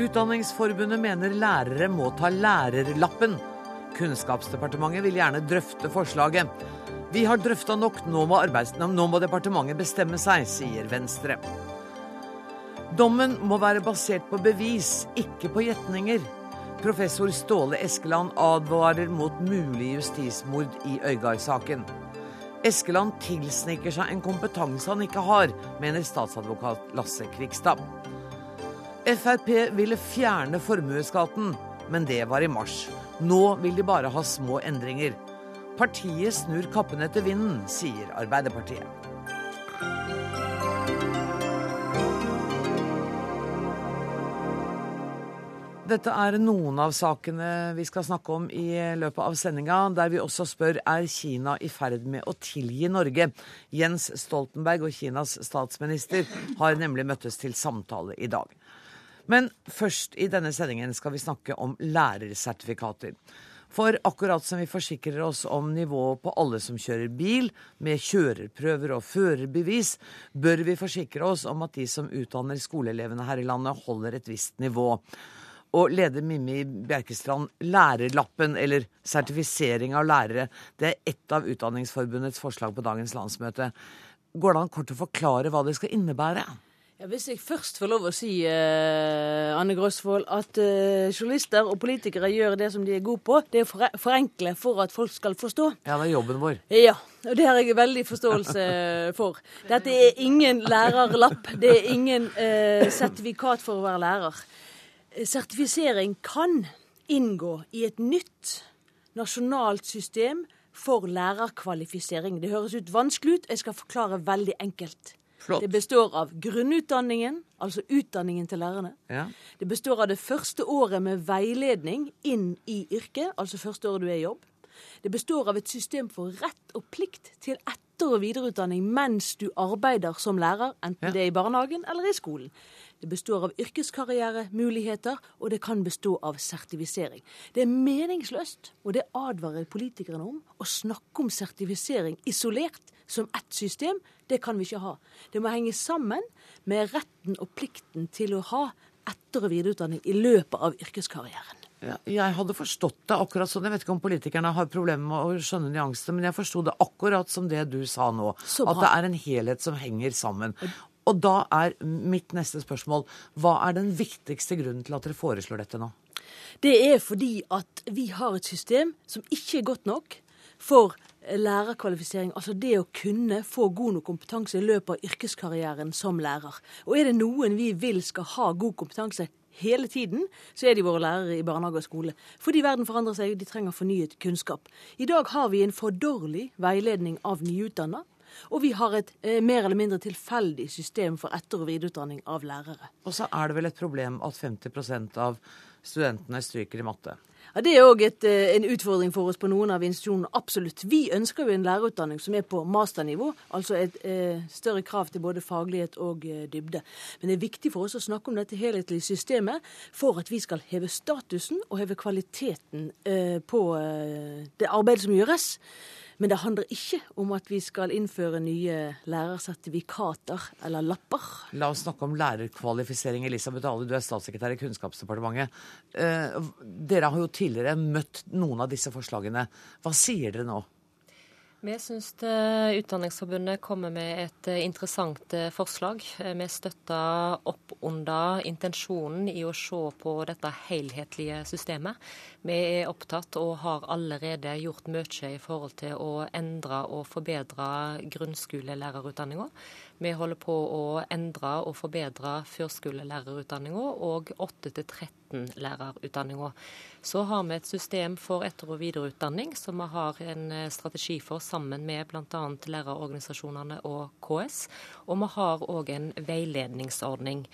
Utdanningsforbundet mener lærere må ta lærerlappen. Kunnskapsdepartementet vil gjerne drøfte forslaget. Vi har drøfta nok, nå må, nå må departementet bestemme seg, sier Venstre. Dommen må være basert på bevis, ikke på gjetninger. Professor Ståle Eskeland advarer mot mulig justismord i Øygard-saken. Eskeland tilsniker seg en kompetanse han ikke har, mener statsadvokat Lasse Krikstad. Frp ville fjerne formuesskatten, men det var i mars. Nå vil de bare ha små endringer. Partiet snur kappen etter vinden, sier Arbeiderpartiet. Dette er noen av sakene vi skal snakke om i løpet av sendinga, der vi også spør er Kina i ferd med å tilgi Norge. Jens Stoltenberg og Kinas statsminister har nemlig møttes til samtale i dag. Men først i denne sendingen skal vi snakke om lærersertifikater. For akkurat som vi forsikrer oss om nivået på alle som kjører bil, med kjørerprøver og førerbevis, bør vi forsikre oss om at de som utdanner skoleelevene her i landet, holder et visst nivå. Og leder Mimmi Bjerkestrand, lærerlappen, eller sertifisering av lærere, det er ett av Utdanningsforbundets forslag på dagens landsmøte. Går det an kort å forklare hva det skal innebære? Ja, hvis jeg først får lov å si, eh, Anne Grosvold, at eh, journalister og politikere gjør det som de er gode på, det er å forenkle for at folk skal forstå. Ja, det er jobben vår. Ja, og det har jeg veldig forståelse for. Dette er ingen lærerlapp. Det er ingen eh, sertifikat for å være lærer. Sertifisering kan inngå i et nytt nasjonalt system for lærerkvalifisering. Det høres ut vanskelig ut, jeg skal forklare veldig enkelt. Flott. Det består av grunnutdanningen, altså utdanningen til lærerne. Ja. Det består av det første året med veiledning inn i yrket, altså første året du er i jobb. Det består av et system for rett og plikt til etter- og videreutdanning mens du arbeider som lærer, enten Ja. det er i barnehagen eller i skolen. Det består av yrkeskarrieremuligheter, og det kan bestå av sertifisering. Det er meningsløst, og det advarer politikerne om, å snakke om sertifisering isolert som ett system. Det kan vi ikke ha. Det må henge sammen med retten og plikten til å ha etter- og videreutdanning i løpet av yrkeskarrieren. Ja, jeg hadde forstått det akkurat sånn. Jeg vet ikke om politikerne har problemer med å skjønne nyansene, men jeg forsto det akkurat som det du sa nå. At det er en helhet som henger sammen. Og da er mitt neste spørsmål hva er den viktigste grunnen til at dere foreslår dette nå? Det er fordi at vi har et system som ikke er godt nok for lærerkvalifisering. Altså det å kunne få god nok kompetanse i løpet av yrkeskarrieren som lærer. Og er det noen vi vil skal ha god kompetanse hele tiden, så er de våre lærere i barnehage og skole. Fordi verden forandrer seg, de trenger fornyet kunnskap. I dag har vi en for dårlig veiledning av nyutdanna. Og vi har et eh, mer eller mindre tilfeldig system for etter- og videreutdanning av lærere. Og så er det vel et problem at 50 av studentene stryker i matte. Ja, Det er òg en utfordring for oss på noen av institusjonene. Absolutt. Vi ønsker jo en lærerutdanning som er på masternivå, altså et eh, større krav til både faglighet og eh, dybde. Men det er viktig for oss å snakke om dette helhetlige systemet for at vi skal heve statusen og heve kvaliteten eh, på eh, det arbeidet som gjøres. Men det handler ikke om at vi skal innføre nye lærersertifikater eller lapper. La oss snakke om lærerkvalifisering. Elisabeth Ale, du er statssekretær i Kunnskapsdepartementet. Eh, dere har jo tidligere møtt noen av disse forslagene. Hva sier dere nå? Vi syns Utdanningsforbundet kommer med et eh, interessant eh, forslag. Eh, Vi støtter opp under intensjonen i å se på dette helhetlige systemet. Vi er opptatt og har allerede gjort mye i forhold til å endre og forbedre grunnskolelærerutdanninga. Vi holder på å endre og forbedre førskolelærerutdanninga og 8-13-lærerutdanninga. Så har vi et system for etter- og videreutdanning som vi har en eh, strategi for sammen med bl.a. lærerorganisasjonene og KS. Og vi har òg en veiledningsordning.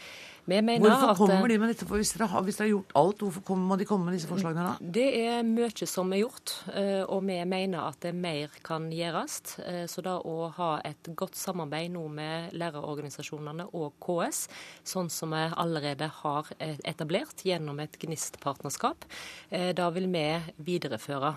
Hvorfor at, kommer de med dette? Hvis dere har, hvis dere har gjort alt, hvorfor kommer, må de komme med disse forslagene da? Det er mye som er gjort, eh, og vi mener at det mer kan gjøres. Eh, Så da å ha et godt samarbeid nå med lærerorganisasjonene og KS, sånn som vi allerede har eh, etablert gjennom et GNIST-partnerskap. Da vil vi videreføre.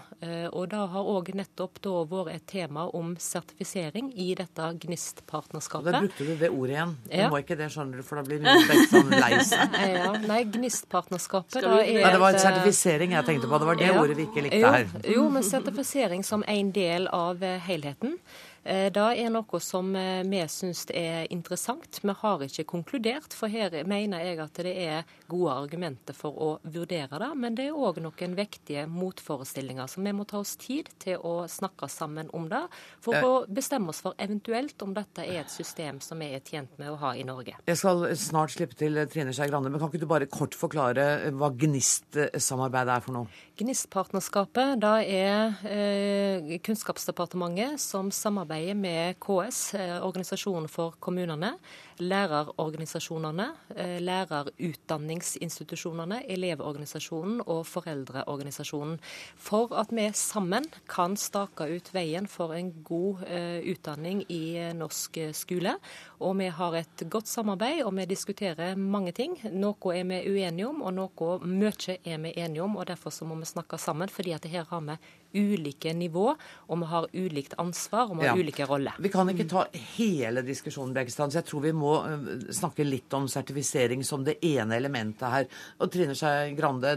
Og da har òg nettopp da vært et tema om sertifisering i dette GNIST-partnerskapet. Da brukte du det ordet igjen. Du ja. må ikke det, skjønner du, for da blir Rune sånn lei seg. Ja, nei, GNIST-partnerskapet da er Nei, det var en sertifisering jeg tenkte på. Det var det ja. ordet vi ikke likte her. Jo, men sertifisering som en del av helheten. Eh, det er noe som eh, vi syns er interessant. Vi har ikke konkludert, for her mener jeg at det er gode argumenter for å vurdere det. Men det er òg noen vektige motforestillinger, så vi må ta oss tid til å snakke sammen om det. For å bestemme oss for eventuelt om dette er et system som vi er tjent med å ha i Norge. Jeg skal snart slippe til Trine Skei Grande, men kan ikke du bare kort forklare hva GNIST-samarbeidet er for noe? GNIST-partnerskapet, da er eh, Kunnskapsdepartementet som samarbeider samarbeider med KS, eh, organisasjonen for kommunene, lærerorganisasjonene, eh, lærerutdanningsinstitusjonene, Elevorganisasjonen og Foreldreorganisasjonen. For at vi sammen kan stake ut veien for en god uh, utdanning i norsk skole. Og vi har et godt samarbeid, og vi diskuterer mange ting. Noe er vi uenige om, og noe mye er vi enige om. og Derfor må vi snakke sammen, fordi at her har vi ulike nivå, og vi har ulikt ansvar og vi har ja. ulike roller. Vi kan ikke ta hele diskusjonen, Bergestad, så jeg tror vi må eh, snakke litt om sertifisering som det ene elementet her. Og Trine Skei Grande,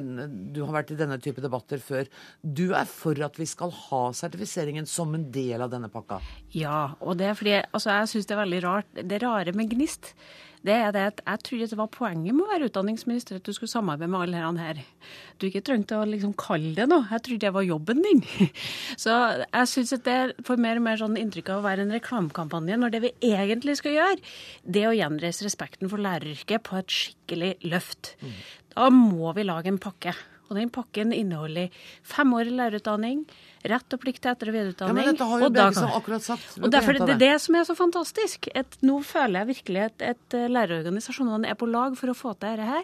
du har vært i denne type debatter før. Du er for at vi skal ha sertifiseringen som en del av denne pakka? Ja, og det er fordi altså, jeg syns det er veldig rart. Det rare med Gnist det er det at jeg tror det var poenget med å være utdanningsminister, at du skulle samarbeide med alle her. Du ikke trengte å liksom kalle det noe. Jeg trodde det var jobben din. Så jeg syns at det får mer og mer sånn inntrykk av å være en reklamekampanje, når det vi egentlig skal gjøre, det er å gjenreise respekten for læreryrket på et skikkelig løft. Mm. Da må vi lage en pakke. Og den pakken inneholder femårig lærerutdanning, Rett og plikt til etter- og videreutdanning. Ja, men dette har jo Bjørgesen akkurat sagt. Og derfor, det er det som er så fantastisk. Et, nå føler jeg virkelig at, at eh, lærerorganisasjonene er på lag for å få til dette her.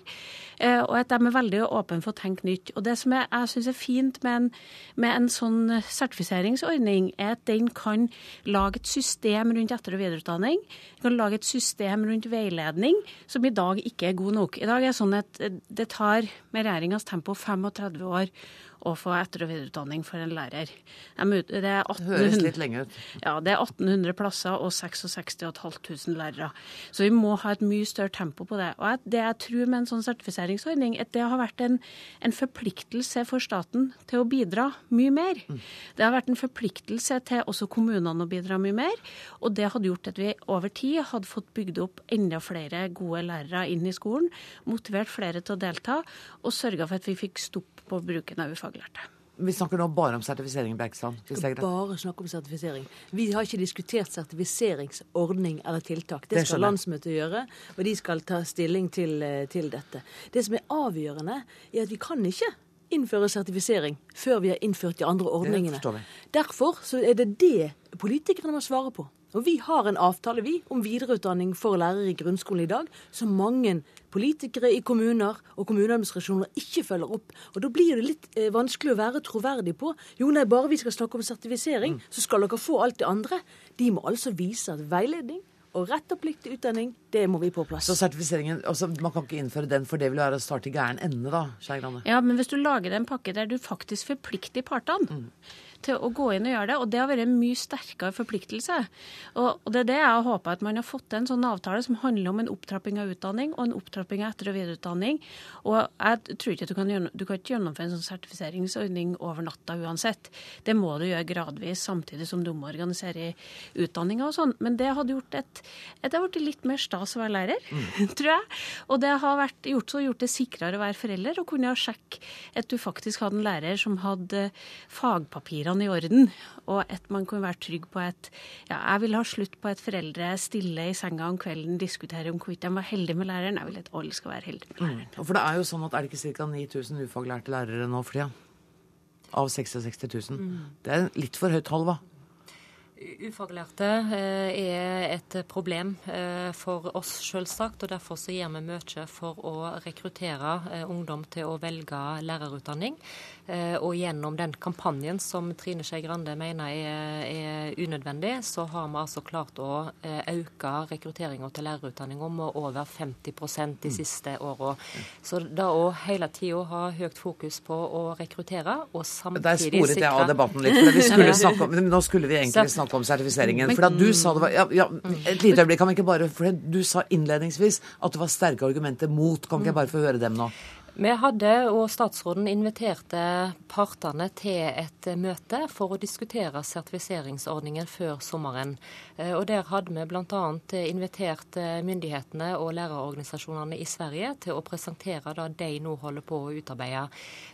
Eh, og at de er veldig åpne for å tenke nytt. Og det som jeg, jeg syns er fint med en, med en, sånn sertifiseringsordning, er at den kan lage et system rundt etter- og videreutdanning. Den kan lage et system rundt veiledning som i dag ikke er god nok. I dag er det sånn at det tar med regjeringas tempo 35 år å få etter- og videreutdanning for en lærer. Det, er 1800, Høres litt lenge ut. Ja, det er 1800 plasser og 66 500 lærere. Så vi må ha et mye større tempo på det. Og det jeg tror med en sånn sertifiseringsordning, at det har vært en, en forpliktelse for staten til å bidra mye mer. Mm. Det har vært en forpliktelse til også kommunene å bidra mye mer. Og det hadde gjort at vi over tid hadde fått bygd opp enda flere gode lærere inn i skolen, motivert flere til å delta, og sørga for at vi fikk stopp på bruken av ufaglærte. Vi snakker nå bare om sertifisering. Bergstrand. Bare snakke om sertifisering. Vi har ikke diskutert sertifiseringsordning eller tiltak. Det, det skal landsmøtet gjøre, og de skal ta stilling til, eh, til, dette. Det som er avgjørende, er at vi kan ikke innføre sertifisering før vi har innført de andre ordningene. Derfor så er det det politikerne må svare på. Og vi har en avtale vi, om videreutdanning for lærere i grunnskolen i dag, som mange politikere i kommuner og kommuneadministrasjoner ikke følger opp. Og Da blir det litt eh, vanskelig å være troverdig på jo nei, bare vi skal snakke om sertifisering, mm. så skal dere få alt det andre. De må altså vise at veiledning og rett og plikt til utdanning, det må vi på plass. Så sertifiseringen, altså Man kan ikke innføre den, for det vil være å starte i gæren ende, da? Ja, men hvis du lager en pakke der du faktisk forplikter partene mm til å gå inn og gjøre det. Og det har vært en mye sterkere forpliktelse. Og, og det er det jeg håper at man har fått til en sånn avtale som handler om en opptrapping av utdanning og en opptrapping av etter- og videreutdanning. Og jeg tror ikke at du kan, du kan ikke gjennomføre en sånn sertifiseringsordning over natta uansett. Det må du gjøre gradvis, samtidig som du må organisere utdanninga og sånn. Men det hadde gjort et, et det har blitt litt mer stas å være lærer, mm. tror jeg. Og det har vært, gjort, så gjort det sikrere å være forelder og kunne sjekke at du faktisk hadde en lærer som hadde fagpapirer papirene i orden, og at man kunne være trygg på at ja, jeg vil ha slutt på at foreldre stille i senga om kvelden diskuterer om hvorvidt de var heldige med læreren. Jeg vil at alle skal være heldige med læreren. Mm. For det er jo sånn at er det ikke ca. 9000 ufaglærte lærere nå for tida? Av 66 000. Mm. Det er litt for høyt tall, hva? Ufaglærte eh, er et problem eh, for oss, selvsagt. og Derfor så gjør vi mye for å rekruttere eh, ungdom til å velge lærerutdanning. Og gjennom den kampanjen som Trine Skei Grande mener er, er, unødvendig, så har vi altså klart å øke rekrutteringa til lærerutdanninga med over 50% de mm. siste åra. Så da å hele tida ha høyt fokus på å rekruttere, og samtidig sikre Der sporet jeg av debatten litt. for vi skulle snakke om, Nå skulle vi egentlig snakke om sertifiseringen. For du sa det var ja, ja, Et lite øyeblikk, kan vi ikke bare For du sa innledningsvis at det var sterke argumenter mot. Kan ikke jeg bare få høre dem nå? Vi hadde, og statsråden inviterte partene til et møte for å diskutere sertifiseringsordningen før sommeren. Eh, og Der hadde vi bl.a. invitert eh, myndighetene og lærerorganisasjonene i Sverige til å presentere det de nå holder på å utarbeide.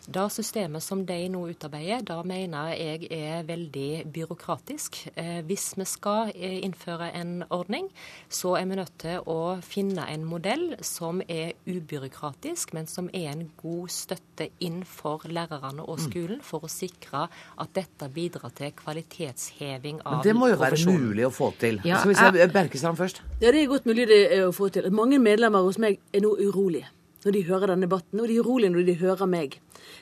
Det systemet som de nå utarbeider, da mener jeg er veldig byråkratisk. Eh, hvis vi skal innføre en ordning, så er vi nødt til å finne en modell som er ubyråkratisk, men som er en god støtte inn for lærerne og mm. skolen for å sikre at dette bidrar til kvalitetsheving av Men Det må jo være mulig å få til. Ja, Så hvis jeg Berkestrand først. Ja, det er godt mulig det å få til. Mange medlemmer hos meg er nå urolige når de hører denne debatten, og de er urolige når de hører meg.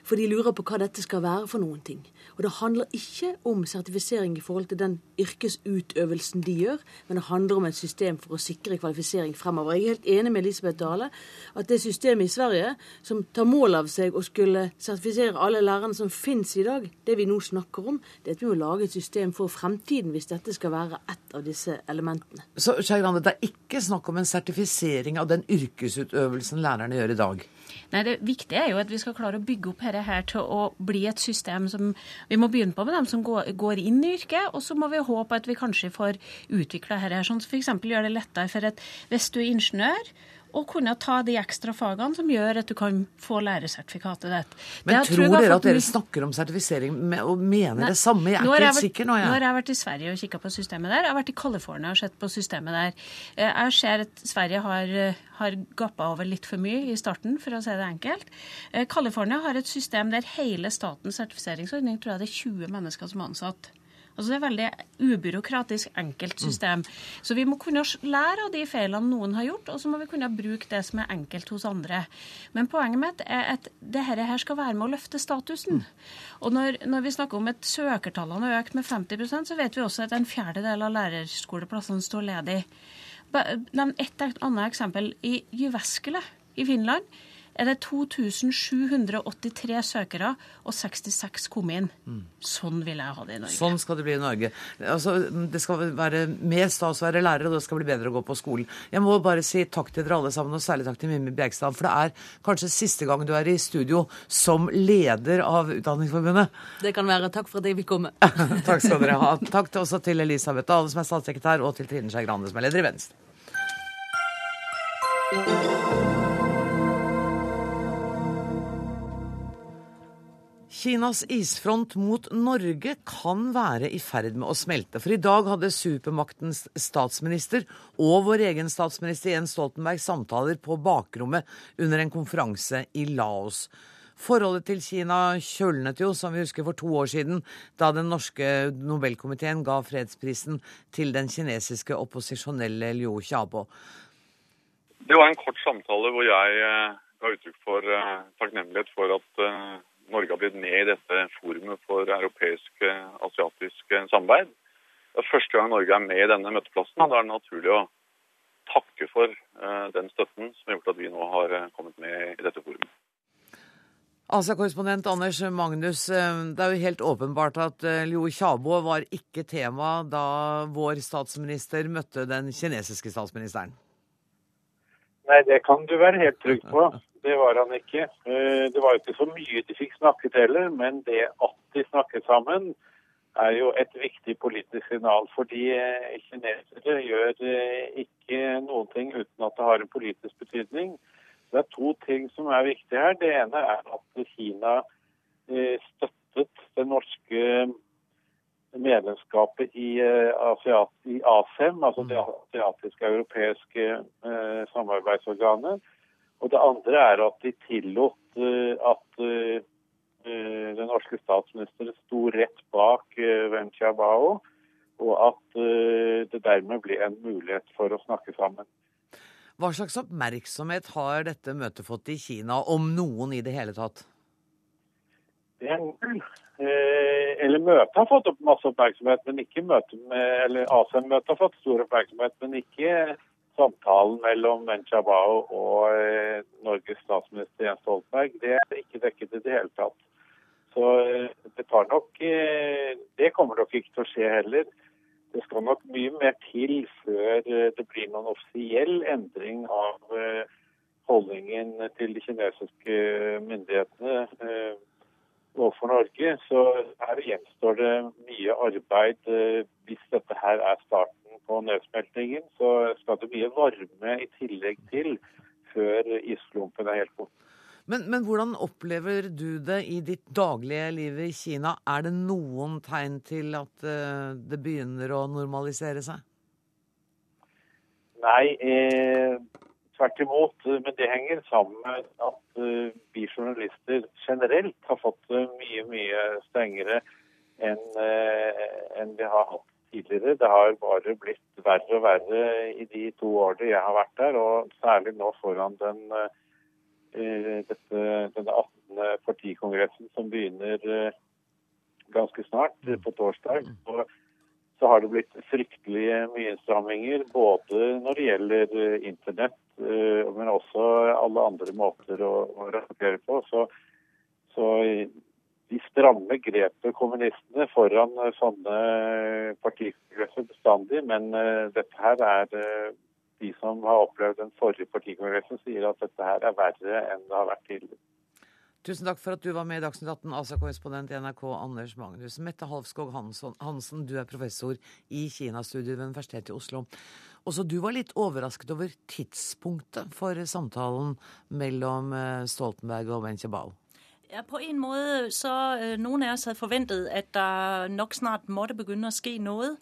For de lurer på hva dette skal være for noen ting. Og det handler ikke om sertifisering i forhold til den yrkesutøvelsen de gjør, men det handler om et system for å sikre kvalifisering fremover. Jeg er helt enig med Elisabeth Dale at det systemet i Sverige som tar mål av seg å skulle sertifisere alle lærerne som finnes i dag, det vi nå snakker om, det er at vi må lage et system for fremtiden hvis dette skal være ett av disse elementene. Så Skei det er ikke snakk om en sertifisering av den yrkesutøvelsen lærerne gjør i dag? Nei, Det viktige er jo at vi skal klare å bygge opp dette her til å bli et system som Vi må begynne på med dem som går, inn i yrket, og så må vi håpe at vi kanskje får utvikla dette, sånn som f.eks. gjør det lettere for at hvis du er ingeniør og kunne ta de ekstra fagene som gjør at du kan få læresertifikatet ditt. Men det tror dere at dere snakker om sertifisering og mener Nei, det samme? Jeg er ikke helt sikker nå, jeg. Nå har jeg vært i Sverige og kikka på systemet der. Jeg har vært i California og sett på systemet der. Eh, jeg ser at Sverige har, eh, har gappa over litt for mye i starten, for å si det enkelt. Eh, California har et system der hele statens sertifiseringsordning tror jeg det er 20 mennesker som er ansatt. Altså Det er et veldig ubyråkratisk, enkelt system. Mm. Så vi må kunne lære av de feilene noen har gjort, og så må vi kunne bruke det som er enkelt hos andre. Men poenget mitt er at dette her skal være med å løfte statusen. Mm. Og når, når, vi snakker om at søkertallene har økt med 50% så vet vi også at en fjerdedel av lærerskoleplassene står ledig. Nevn et annet eksempel. I Jyväskylä i Finland er det 2783 søkere, og 66 kom inn. Mm. Sånn vil jeg ha det i Norge. Sånn skal det bli i Norge. Altså, det skal være mer stas å være lærer, og det skal bli bedre å gå på skolen. Jeg må bare si takk til dere alle sammen, og særlig takk til Mimmi Bjergstad. For det er kanskje siste gang du er i studio som leder av Utdanningsforbundet. Det kan være. Takk for at jeg fikk komme. takk skal dere ha. Takk også til Elisabeth Dale, som er statssekretær, og til Trine Skei Grande, som er leder i Venstre. Kinas isfront mot Norge kan være i ferd med å smelte. For i dag hadde supermaktens statsminister og vår egen statsminister Jens Stoltenberg samtaler på bakrommet under en konferanse i Laos. Forholdet til Kina kjølnet jo, som vi husker, for to år siden, da den norske Nobelkomiteen ga fredsprisen til den kinesiske opposisjonelle Liu Xiaobo. Det var en kort samtale hvor jeg eh, ga uttrykk for eh, takknemlighet for at eh, Norge har blitt med i dette forumet for europeisk-asiatisk samarbeid. Det er første gang Norge er med i denne møteplassen. Da er det naturlig å takke for eh, den støtten som har gjort at vi nå har eh, kommet med i dette forumet. Asia-korrespondent Anders Magnus, eh, det er jo helt åpenbart at Liu Xiaobo var ikke tema da vår statsminister møtte den kinesiske statsministeren. Nei, det kan du være helt trygg på. Det var han ikke. Eh, det var ikke så mye de fikk snakket heller, men det at de snakket sammen, er jo et viktig politisk signal. Fordi eh, kinesere gjør eh, ikke noen ting uten at det har en politisk betydning. Det er to ting som er viktige her. Det ene er at Kina støttet det norske medlemskapet i, ASEM, altså det asiatiske europeiske samarbeidsorganet. Og det andre er at de tillot uh, at uh, den norske statsministeren sto rett bak Wen Jiabao og at eh, det dermed blir en mulighet for å snakke sammen. Hva slags oppmerksomhet har dette møtet fått i Kina, om noen i det hele tatt? Det er null. Eh, eller møtet har fått opp masse oppmerksomhet, men ikke møtet med Eller ASEM-møtet har fått stor oppmerksomhet, men ikke samtalen mellom Wen Jiabao og eh, Norges statsminister Jens Stoltenberg. Det er ikke dekket i det hele tatt. Så eh, det tar nok eh, Det kommer nok ikke til å skje heller. Det skal nok mye mer til før det blir noen offisiell endring av holdningen til de kinesiske myndighetene overfor Norge. Så her gjenstår det mye arbeid. Hvis dette her er starten på nedsmeltingen, så skal det mye varme i tillegg til før isklumpen er helt borte. Men, men, hvordan opplever du det i ditt daglige liv i Kina? Er det noen tegn til at uh, det begynner å normalisere seg? Nei, eh, tvert imot. Men det henger sammen med at uh, vi journalister generelt har fått det mye, mye strengere enn en vi har hatt tidligere. Det har bare blitt verre og verre i de to årene jeg har vært der, og særlig nå foran den dette, denne 18. partikongressen som begynner eh, ganske snart, eh, på torsdag. Og så har det blitt fryktelig mye innstramminger, både når det gjelder eh, internett, men også alle andre måter å, å rapportere på. Så, så de stramme grepet kommunistene foran sånne partikongresser bestandig, men dette her er de som har opplevd den forrige partikongressen, sier at dette her er verre enn det har vært tidligere. Tusen takk for at du var med i Dagsnytt 18, ASA-korrespondent i NRK Anders Magnus. Mette Halvskog Hansen, du er professor i Kinastudier ved Universitetet i Oslo. Også du var litt overrasket over tidspunktet for samtalen mellom eh, Stoltenberg og Wen Ja, På en måte så øh, Noen av oss hadde forventet at det nok snart måtte begynne å skje noe.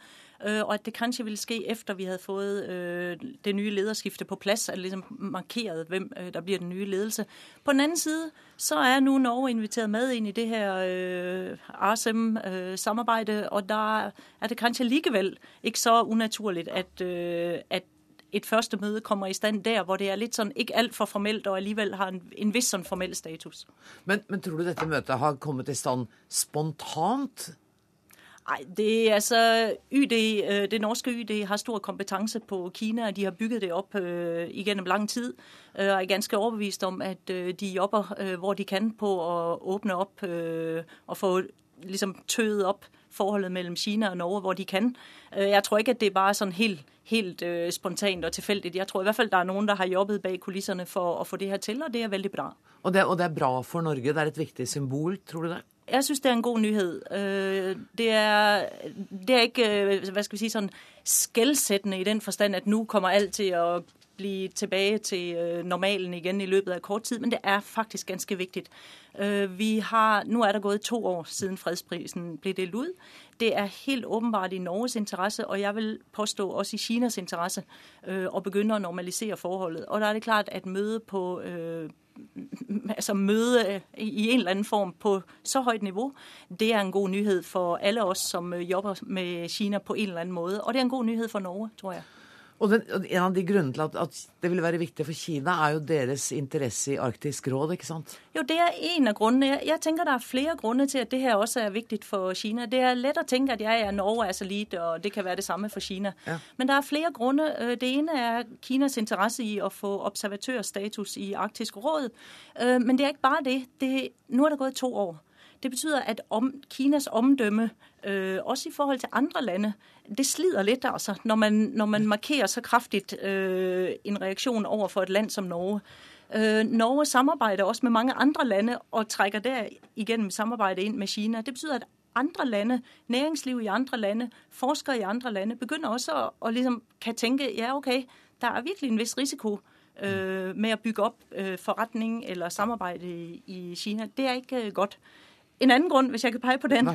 Øh, og at det kanskje ville ske efter vi hadde fået øh, det nye lederskiftet på plass, at liksom markeret hvem øh, der blir den nye ledelse. På den annen side så er nå Norge invitert med inn i det her ASEM-samarbeidet, og da er det kanskje likevel ikke så unaturlig at, at et første møte kommer i stand der, hvor det er litt sånn ikke altfor formelt, og allikevel har en, en viss sånn formell status. Men, men, tror du dette møtet har kommet i stand spontant? Nej, det er altså YD, øh, det norske YD har stor kompetanse på Kina, og de har bygget det opp øh, igennem lang tid. Øh, og er ganske overbevist om at de jobber hvor de kan på å åpne opp og få ligesom tøet opp forholdet mellom Kina og Norge hvor de kan. Jeg tror ikke at det er bare sådan helt, helt spontant og tilfeldig. Jeg tror i hvert fall det er noen der har jobbet bag kulissene for å få det her til, og det er veldig bra. Og det, og det er bra for Norge? Det er et viktig symbol, tror du det? Jeg syns det er en god nyhet. Øh, det er, det er ikke øh, hva skal vi si, sånn skjellsettende i den forstand at nå kommer alt til å bli tilbake til øh, normalen igjen i løpet av kort tid, men det er faktisk ganske viktig. Vi har, nå er det gått to år siden fredsprisen ble delt ut. Det er helt åpenbart i Norges interesse, og jeg vil påstå også i Kinas interesse, å begynne å normalisere forholdet. Og da er det klart at møde på altså møde i en eller annen form på så høyt nivå, det er en god nyhet for alle oss som jobber med Kina på en eller annen måte. Og det er en god nyhet for Norge, tror jeg. Og den, En av de grunnene til at, at, det vil være viktig for Kina, er jo deres interesse i Arktisk råd, ikke sant? Jo, det er en av grunnene. Jeg, jeg tenker det er flere grunner til at det her også er viktig for Kina. Det er lett å tenke at jeg er Norge er så lite, og det kan være det samme for Kina. Ja. Men det er flere grunner. Øh, det ene er Kinas interesse i å få observatørstatus i Arktisk råd. Øh, men det er ikke bare det. det nå er det gått to år. Det betyr at om, Kinas omdømme, øh, også i forhold til andre lande, det slider litt altså, når man, når man markerer så kraftig øh, en reaksjon overfor et land som Norge. Øh, Norge samarbeider også med mange andre lande og trekker der igjennom samarbeidet inn med Kina. Det betyr at andre lande, næringsliv i andre lande, forskere i andre lande, begynner også å, å liksom, kan tenke ja, OK, der er virkelig en viss risiko øh, med å bygge opp øh, forretning eller samarbeid i, i Kina. Det er ikke godt. En annen grunn, hvis jeg kan peke på den,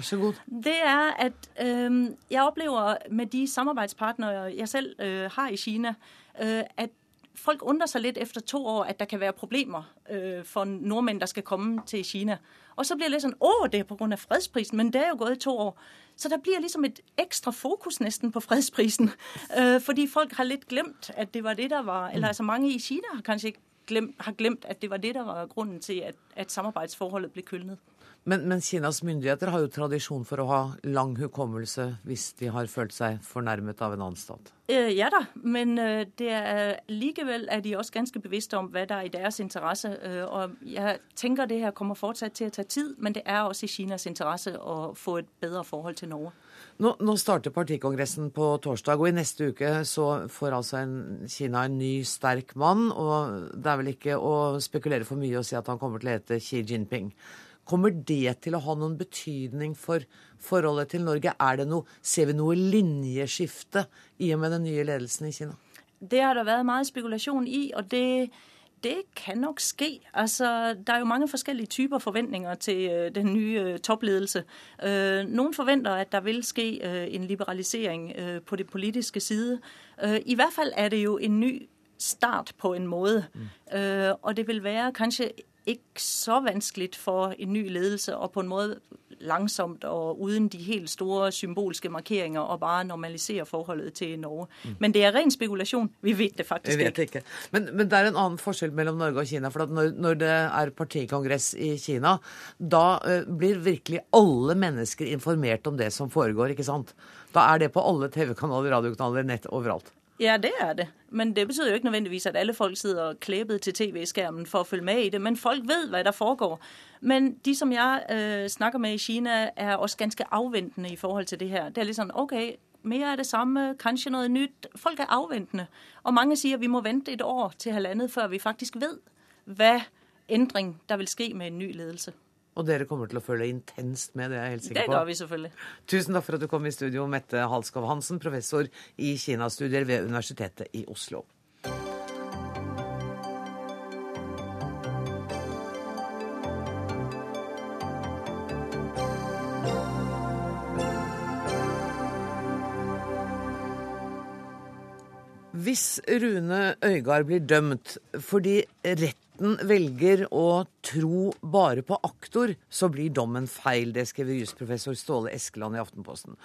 det er at øh, jeg opplever med de samarbeidspartnere jeg selv øh, har i Kina, øh, at folk undrer seg litt etter to år at det kan være problemer øh, for nordmenn der skal komme til Kina. Og så blir det litt sånn Å, det er pga. fredsprisen. Men det er jo gått to år. Så det blir liksom et ekstra fokus nesten på fredsprisen. Øh, fordi folk har litt glemt at det var det der var Eller altså mange i Kina har kanskje glemt, har glemt at det var det der var grunnen til at, at samarbeidsforholdet ble kølnet. Men, men, Kinas myndigheter har jo tradisjon for å ha lang hukommelse hvis de har følt seg fornærmet av en annen stat. Øh, ja da, men det er, likevel er de også ganske bevisste om hva det er i deres interesse. Øh, og jeg tenker det her kommer fortsatt til å ta tid, men det er også i Kinas interesse å få et bedre forhold til Norge. Nå, nå, starter partikongressen på torsdag, og i neste uke så får altså en, Kina en ny, sterk mann. Og det er vel ikke å spekulere for mye å si at han kommer til å hete Xi Jinping. Kommer det til å ha noen betydning for forholdet til Norge? Er det noe, ser vi noe linjeskifte i og med den nye ledelsen i Kina? Det har det vært mye spekulasjon i, og det, det kan nok skje. Altså, det er jo mange forskjellige typer forventninger til øh, den nye øh, toppledelse. Øh, noen forventer at der vil skje en liberalisering på det politiske side. I hvert fall er det jo en ny start på en måte. Mm. Og det vil være kanskje ikke så vanskelig for en ny ledelse og på en måte langsomt og uten de helt store symbolske markeringer og bare normalisere forholdet til Norge. Mm. Men det er ren spekulasjon. Vi vet det faktisk vet ikke. Men, men, det er en annen forskjell mellom Norge og Kina. for når, når, det er partikongress i Kina, da uh, blir virkelig alle mennesker informert om det som foregår. ikke sant? Da er det på alle TV-kanaler, radiokanaler, nett, overalt. Ja, det er det. Men det betyr jo ikke nødvendigvis at alle folk sitter klæbet til TV-skjermen for å følge med i det. Men folk vet hva der foregår. Men de som jeg øh, snakker med i Kina, er også ganske avventende i forhold til det her. Det er litt sånn OK, mer av det samme, kanskje noe nytt. Folk er avventende. Og mange sier vi må vente et år til halvannet før vi faktisk vet hva endring der vil skje med en ny ledelse. Og dere kommer til å følge intenst med, det er jeg helt sikker på. Det gjør vi selvfølgelig. Tusen takk for at du kom i studio, Mette Halskov Hansen, professor i Kinastudier ved Universitetet i Oslo. Hvis Rune Øygard blir dømt fordi rett retten velger å tro bare på aktor, så blir dommen feil. Det skriver jusprofessor Ståle Eskeland i Aftenposten.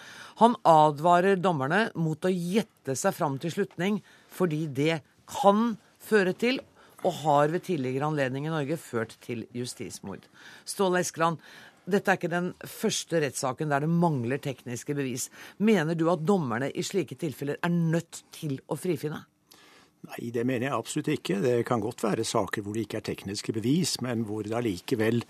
Han advarer dommerne mot å gjette seg fram til slutning, fordi det kan føre til, og har ved tidligere anledning i Norge ført til justismord. Ståle Eskeland, dette er ikke den første rettssaken der det mangler tekniske bevis. Mener du at dommerne i slike tilfeller er nødt til å frifinne? Nei, det mener jeg absolutt ikke. Det kan godt være saker hvor det ikke er tekniske bevis, men hvor det allikevel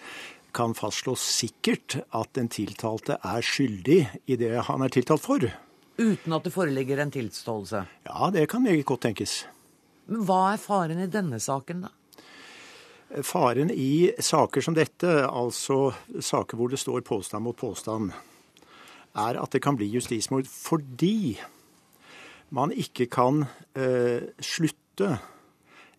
kan fastslås sikkert at den tiltalte er skyldig i det han er tiltalt for. Uten at det foreligger en tilståelse? Ja, det kan meget godt tenkes. Men hva er faren i denne saken, da? Faren i saker som dette, altså saker hvor det står påstand mot påstand, er at det kan bli justismord fordi man ikke kan eh, slutte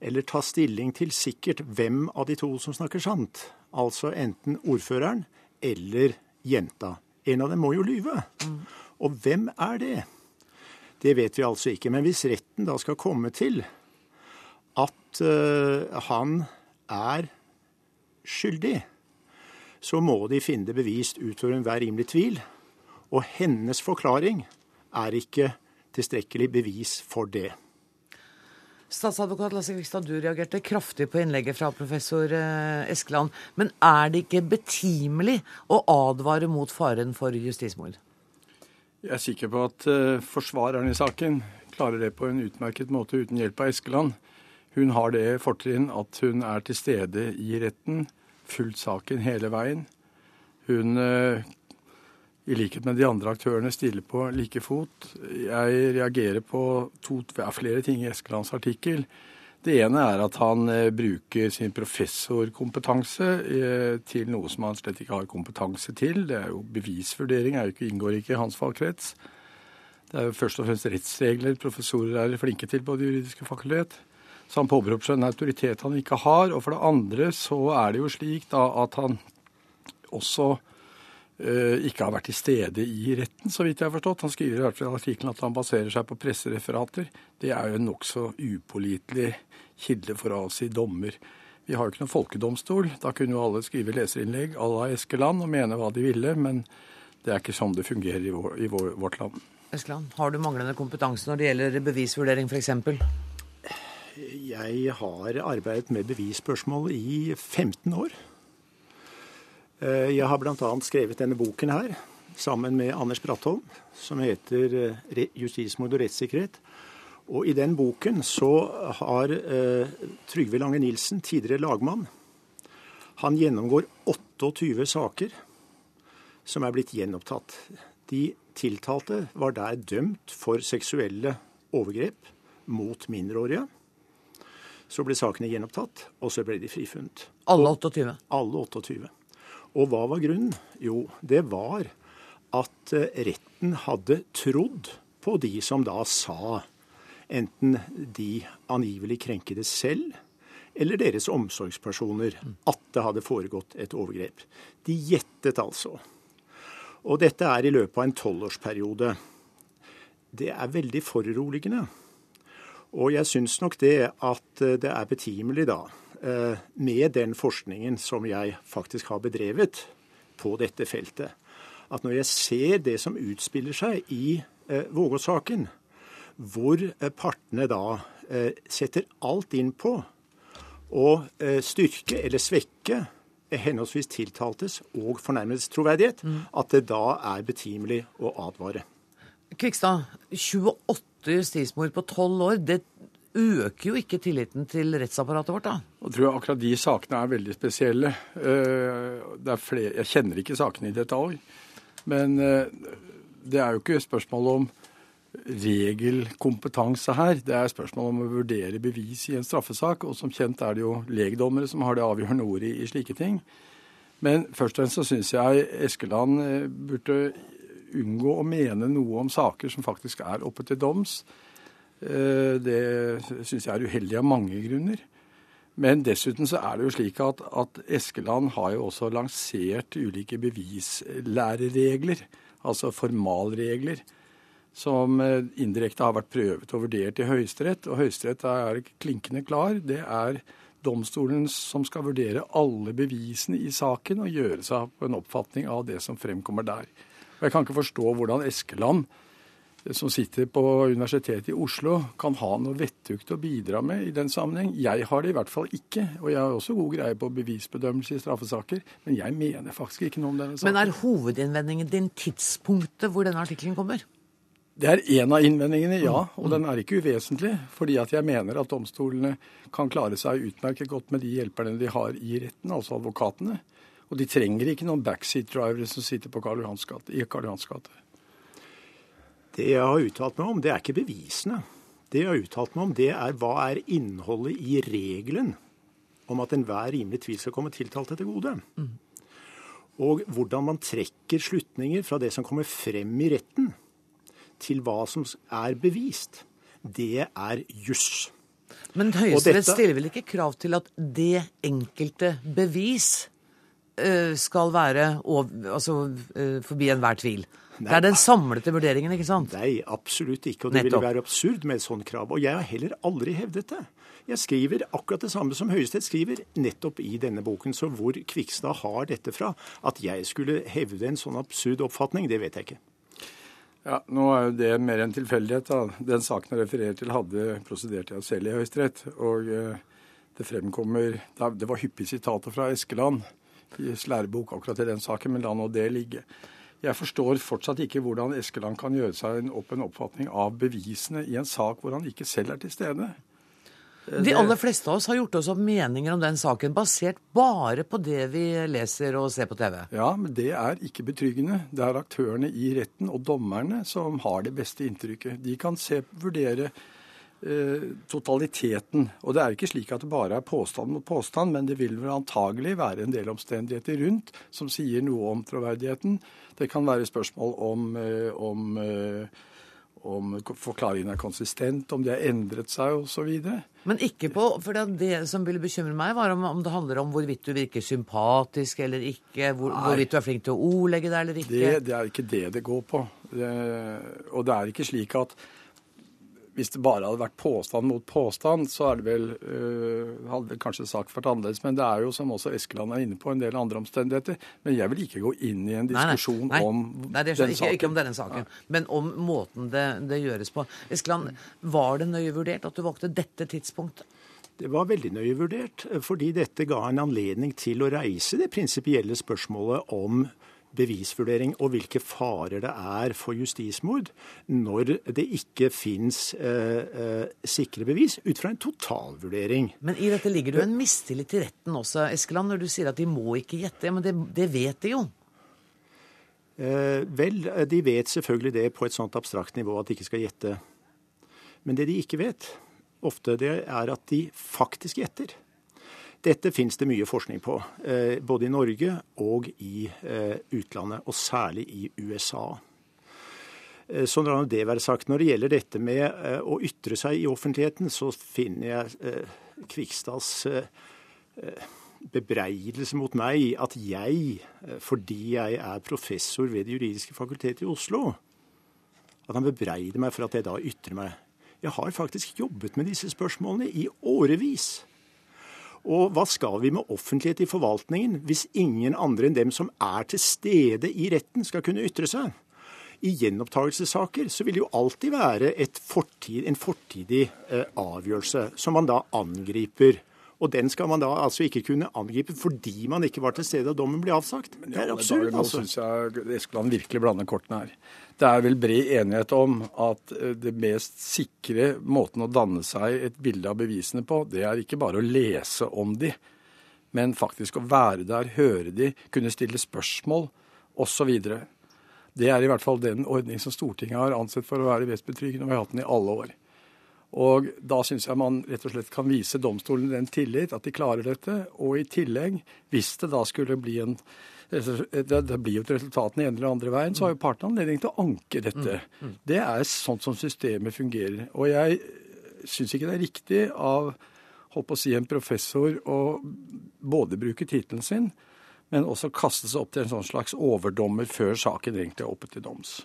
eller ta stilling til sikkert hvem av de to som snakker sant. Altså enten ordføreren eller jenta. En av dem må jo lyve. Og hvem er det? Det vet vi altså ikke. Men hvis retten da skal komme til at eh, han er skyldig, så må de finne det bevist utover enhver rimelig tvil. Og hennes forklaring er ikke tilstrekkelig bevis for det. Statsadvokat Lasse Kvikstad, du reagerte kraftig på innlegget fra professor eh, Eskeland. Men er det ikke betimelig å advare mot faren for justismord? Jeg er sikker på at uh, forsvareren i saken klarer det på en utmerket måte uten hjelp av Eskeland. Hun har det fortrinn at hun er til stede i retten, fulgt saken hele veien. Hun uh, i likhet med de andre aktørene stiller på like fot. Jeg reagerer på to, flere ting i Eskelands artikkel. Det ene er at han eh, bruker sin professorkompetanse eh, til noe som han slett ikke har kompetanse til. Det er jo Bevisvurdering er inngår ikke i hans fagkrets. Det er jo først og fremst rettsregler professorer er flinke til på Det juridiske fakultet. Så han påberoper seg en autoritet han ikke har. Og for det andre så er det jo slik da at han også ikke har vært til stede i retten, så vidt jeg har forstått. Han skriver i hvert fall i artikkelen at han baserer seg på pressereferater. Det er jo en nokså upålitelig kilde for å avsi dommer. Vi har jo ikke noen folkedomstol. Da kunne jo alle skrive leserinnlegg à la Eskeland og mene hva de ville, men det er ikke sånn det fungerer i, vår, i vår, vårt land. Eskeland, har du manglende kompetanse når det gjelder bevisvurdering f.eks.? Jeg har arbeidet med bevisspørsmål i 15 år. Eh, jeg har bl.a. skrevet denne boken her sammen med Anders Brattholm, som heter eh, 'Justismord og rettssikkerhet'. Og I den boken så har eh, Trygve Lange Nilsen, tidligere lagmann, han gjennomgår 28 saker som er blitt gjenopptatt. De tiltalte var der dømt for seksuelle overgrep mot mindreårige. Så ble sakene gjenopptatt, og så ble de frifunnet. Alle 28? Alle 28. Og hva var grunnen? Jo, det var at eh, retten hadde trodd på de som da sa, enten de angivelig krenkede selv eller deres omsorgspersoner, at det hadde foregått et overgrep. De gjettet altså. Og dette er i løpet av en tolvårsperiode. Det er veldig foruroligende. Og jeg syns nok det at eh, det er betimelig da, med den forskningen som jeg faktisk har bedrevet på dette feltet, at når jeg ser det som utspiller seg i eh, Vågå-saken, hvor eh, partene da setter alt inn på å styrke eller svekke henholdsvis tiltaltes og fornærmedes troverdighet, mm. at det da er betimelig å advare. Kvikstad, 28 justismord på 12 år, det øker jo ikke tilliten til rettsapparatet vårt, da? Jeg tror akkurat de sakene er veldig spesielle. Er flere, jeg kjenner ikke sakene i detalj. Men eh, det er jo ikke spørsmål om regelkompetanse her. Det er spørsmål om å vurdere bevis i en straffesak. Og som kjent er det jo legdommere som har det avgjørende ordet i slike ting. Men først og fremst så syns jeg Eskeland eh, burde unngå å mene noe om saker som faktisk er oppe til doms. Eh, det syns jeg er uheldig av mange grunner. Men dessuten så er det jo slik at, at Eskeland har jo også lansert ulike bevislæreregler, altså formalregler, som eh, indirekte har vært prøvet og vurdert i Høyesterett. Og Høyesterett er klinkende klar. Det er domstolen som skal vurdere alle bevisene i saken og gjøre seg på en oppfatning av det som fremkommer der. Og Jeg kan ikke forstå hvordan Eskeland som sitter på Universitetet i Oslo, kan ha noe vettugt å bidra med i den sammenheng. Jeg har det i hvert fall ikke. Og jeg har også god greie på bevisbedømmelse i straffesaker. Men jeg mener faktisk ikke noe om denne saken. Men er hovedinnvendingen din tidspunktet hvor denne artikkelen kommer? Det er én av innvendingene, ja. Og den er ikke uvesentlig. Fordi at jeg mener at domstolene kan klare seg utmerket godt med de hjelperne de har i retten, altså advokatene. Og de trenger ikke noen backseat-drivere som sitter på Karl Johans gate, i Karl Johans gate. Det jeg har uttalt meg om, det er ikke bevisene. Det jeg har uttalt meg om, det er hva er innholdet i regelen om at enhver rimelig tvil skal komme tiltalte til gode. Mm. Og hvordan man trekker slutninger fra det som kommer frem i retten, til hva som er bevist. Det er juss. Men Høyesterett dette... stiller vel ikke krav til at det enkelte bevis uh, skal være over, altså, uh, forbi enhver tvil? Det er den samlete vurderingen, ikke sant? Nei, absolutt ikke. Og det Nettopp. ville være absurd med et sånt krav. Og jeg har heller aldri hevdet det. Jeg skriver akkurat det samme som Høyesterett skriver nettopp i denne boken. Så hvor Kvikstad har dette fra, at jeg skulle hevde en sånn absurd oppfatning, det vet jeg ikke. Ja, Nå er jo det mer en tilfeldighet. da. Den saken jeg refererer til, hadde prosedert jeg selv i Høyesterett. Og eh, det fremkommer Det var hyppige sitater fra Eskeland i lærebok akkurat i den saken, men la nå det ligge. Jeg forstår fortsatt ikke hvordan Eskeland kan gjøre seg opp en oppfatning av bevisene i en sak hvor han ikke selv er til stede. De aller fleste av oss har gjort oss opp meninger om den saken basert bare på det vi leser og ser på TV. Ja, men det er ikke betryggende. Det er aktørene i retten og dommerne som har det beste inntrykket. De kan se, vurdere totaliteten. Og det er ikke slik at det bare er påstand mot påstand, men det vil vel antagelig være en del omstendigheter rundt som sier noe om troverdigheten. Det kan være spørsmål om, eh, om, eh, om forklaringen er konsistent, om de har endret seg osv. Men ikke på For det, det som ville bekymre meg, var om, om, det handler om hvorvidt du virker sympatisk eller ikke, hvor, hvorvidt du er flink til å ordlegge deg eller ikke. Det, det er ikke det det går på. Det, og det er ikke slik at hvis det bare hadde vært påstand mot påstand, så er det vel, hadde kanskje sagt vært annerledes. Men det er jo, som også Eskeland er inne på, en del andre omstendigheter. Men jeg vil ikke gå inn i en diskusjon nei, nei, nei. om den ikke, saken. Ikke om denne saken, men om måten det, det gjøres på. Eskeland, var det nøye vurdert at du valgte dette tidspunktet? Det var veldig nøye vurdert, fordi dette ga en anledning til å reise det prinsipielle spørsmålet om bevisvurdering og hvilke farer det er for justismord når det ikke fins eh, eh, sikre bevis, ut fra en totalvurdering. Men i dette ligger det jo en mistillit til retten også, Eskeland, når du sier at de må ikke gjette. Men det, det vet de jo. Eh, vel, de vet selvfølgelig det på et sånt abstrakt nivå at de ikke skal gjette. Men det de ikke vet, ofte det er at de faktisk gjetter. Dette finnes det mye forskning på, eh, både i Norge og i eh, utlandet, og særlig i USA. Eh, så når det være sagt, når det gjelder dette med å ytre seg i offentligheten, så finner jeg Kvikstads bebreidelse mot meg at jeg, fordi jeg er professor ved Det juridiske fakultet i Oslo, at han bebreider meg for at jeg da ytrer meg. Jeg har faktisk jobbet med disse spørsmålene i årevis. Og hva skal vi med offentlighet i forvaltningen hvis ingen andre enn dem som er til stede i retten, skal kunne ytre seg? I gjenopptakelsessaker så vil det jo alltid være fortid, en fortidig eh, avgjørelse som man da angriper. Og den skal man da altså ikke kunne angripe fordi man ikke var til stede da dommen ble avsagt. Det er absurd. Ja, altså. Nå syns jeg Eskeland virkelig blander kortene her. Det er vel bred enighet om at eh, det mest sikre måten å danne seg et bilde av bevisene på, det er ikke bare å lese om de, men faktisk å være der, høre de, kunne stille spørsmål osv. Det er i hvert fall den ordning som Stortinget har ansett for å være mest betryggende, og vi har hatt den i alle år. Og da syns jeg man rett og slett kan vise domstolene den tillit at de klarer dette. Og i tillegg, hvis det da skulle bli en det, blir jo et resultat den ene eller andre veien, så har jo partene anledning til å anke dette. Mm, mm. Det er sånn som systemet fungerer. Og jeg syns ikke det er riktig av holdt på å si en professor å både bruke tittelen sin, men også kaste seg opp til en sånn slags overdommer før saken egentlig er oppe til doms.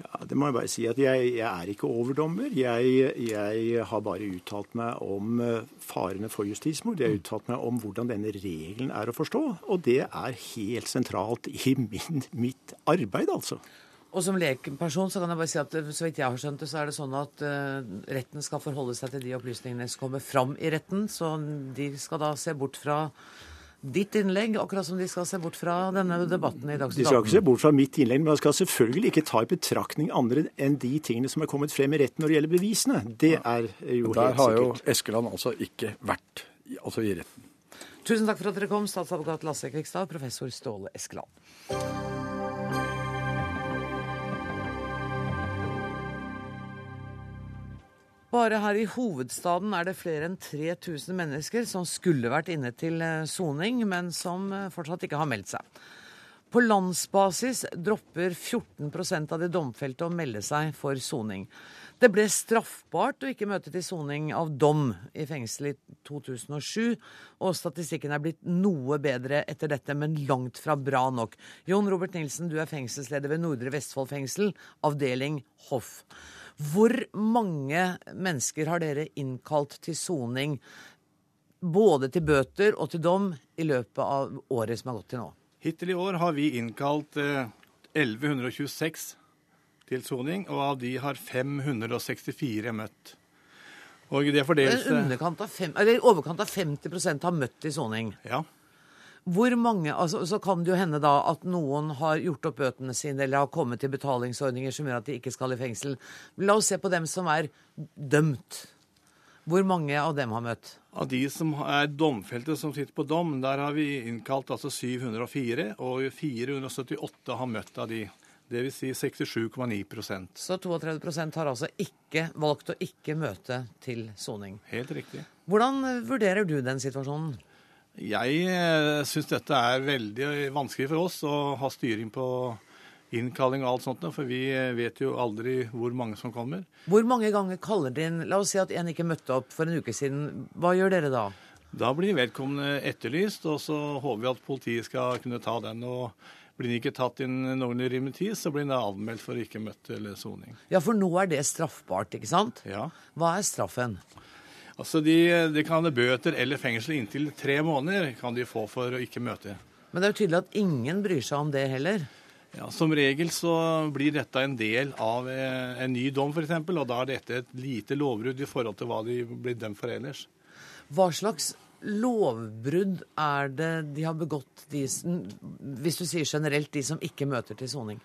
Ja, Det må jeg bare si at jeg, jeg er ikke overdommer. Jeg, jeg, har bare uttalt meg om eh, farene for justismord. Jeg har uttalt meg om hvordan denne regelen er å forstå. Og det er helt sentralt i min, mitt arbeid, altså. Og som lekperson så kan jeg bare si at eh, så vidt jeg har skjønt det, så er det sånn at uh, retten skal forholde seg til de opplysningene som kommer fram i retten. Så de skal da se bort fra ditt innlegg, akkurat som de skal se bort fra denne debatten i Dagsnytt 18. De skal ikke se bort fra mitt innlegg, men de skal selvfølgelig ikke ta i betraktning andre enn de tingene som er kommet frem i retten når det gjelder bevisene. Det er jo helt sikkert. Der har jo Eskeland altså ikke vært altså i retten. Tusen takk for at dere kom, statsadvokat Lasse Kvikstad, professor Ståle Eskeland. Bare her i hovedstaden er det flere enn 3000 mennesker som skulle vært inne til eh, soning, men som eh, fortsatt ikke har meldt seg. På landsbasis dropper 14% av de domfelte å melde seg for soning. Det ble straffbart å ikke møte til soning av dom i fengsel i 2007, og statistikken er blitt noe bedre etter dette, men langt fra bra nok. Jon Robert Nilsen, du er fengselsleder ved Nordre Vestfold fengsel, avdeling Hoff. Hvor mange mennesker har dere innkalt til soning, både til bøter og til dom, i løpet av året som har gått til nå? Hittil i år har vi innkalt 1126 eh, til soning, og av de har 564 møtt. Og det av fem, eller overkant av 50% har møtt til soning. Ja. Hvor mange, altså, Så kan det jo hende da at noen har gjort opp bøtene sine eller har kommet til betalingsordninger som gjør at de ikke skal i fengsel. La oss se på dem som er dømt. Hvor mange av dem har møtt? Av de som er domfelte som sitter på dom, der har vi innkalt altså 704, og 478 har møtt av de. Dvs. Si 67,9% Så 32% har altså ikke valgt å ikke møte til soning. Helt riktig. Hvordan vurderer du den situasjonen? Jeg eh, syns dette er veldig vanskelig for oss å ha styring på innkalling og alt sånt, for vi vet jo aldri hvor mange som kommer. Hvor mange ganger kaller dere inn La oss si at en ikke møtte opp for en uke siden. Hva gjør dere da? Da blir vedkommende etterlyst, og så håper vi at politiet skal kunne ta den. og blir den ikke tatt inn noenlunde rimelig tid, så blir den anmeldt for ikke møtt eller soning. Ja, for nå er det straffbart, ikke sant? Ja. Hva er straffen? Altså, de, de kan ha bøter eller fengsel inntil tre måneder kan de få for å ikke møte. Men det er jo tydelig at ingen bryr seg om det heller. Ja, Som regel så blir dette en del av eh, en ny dom, f.eks., og da er dette et lite lovbrudd i forhold til hva de blir dømt for ellers. Hva slags lovbrudd er det de har begått, de, hvis du sier generelt, de som ikke møter til soning?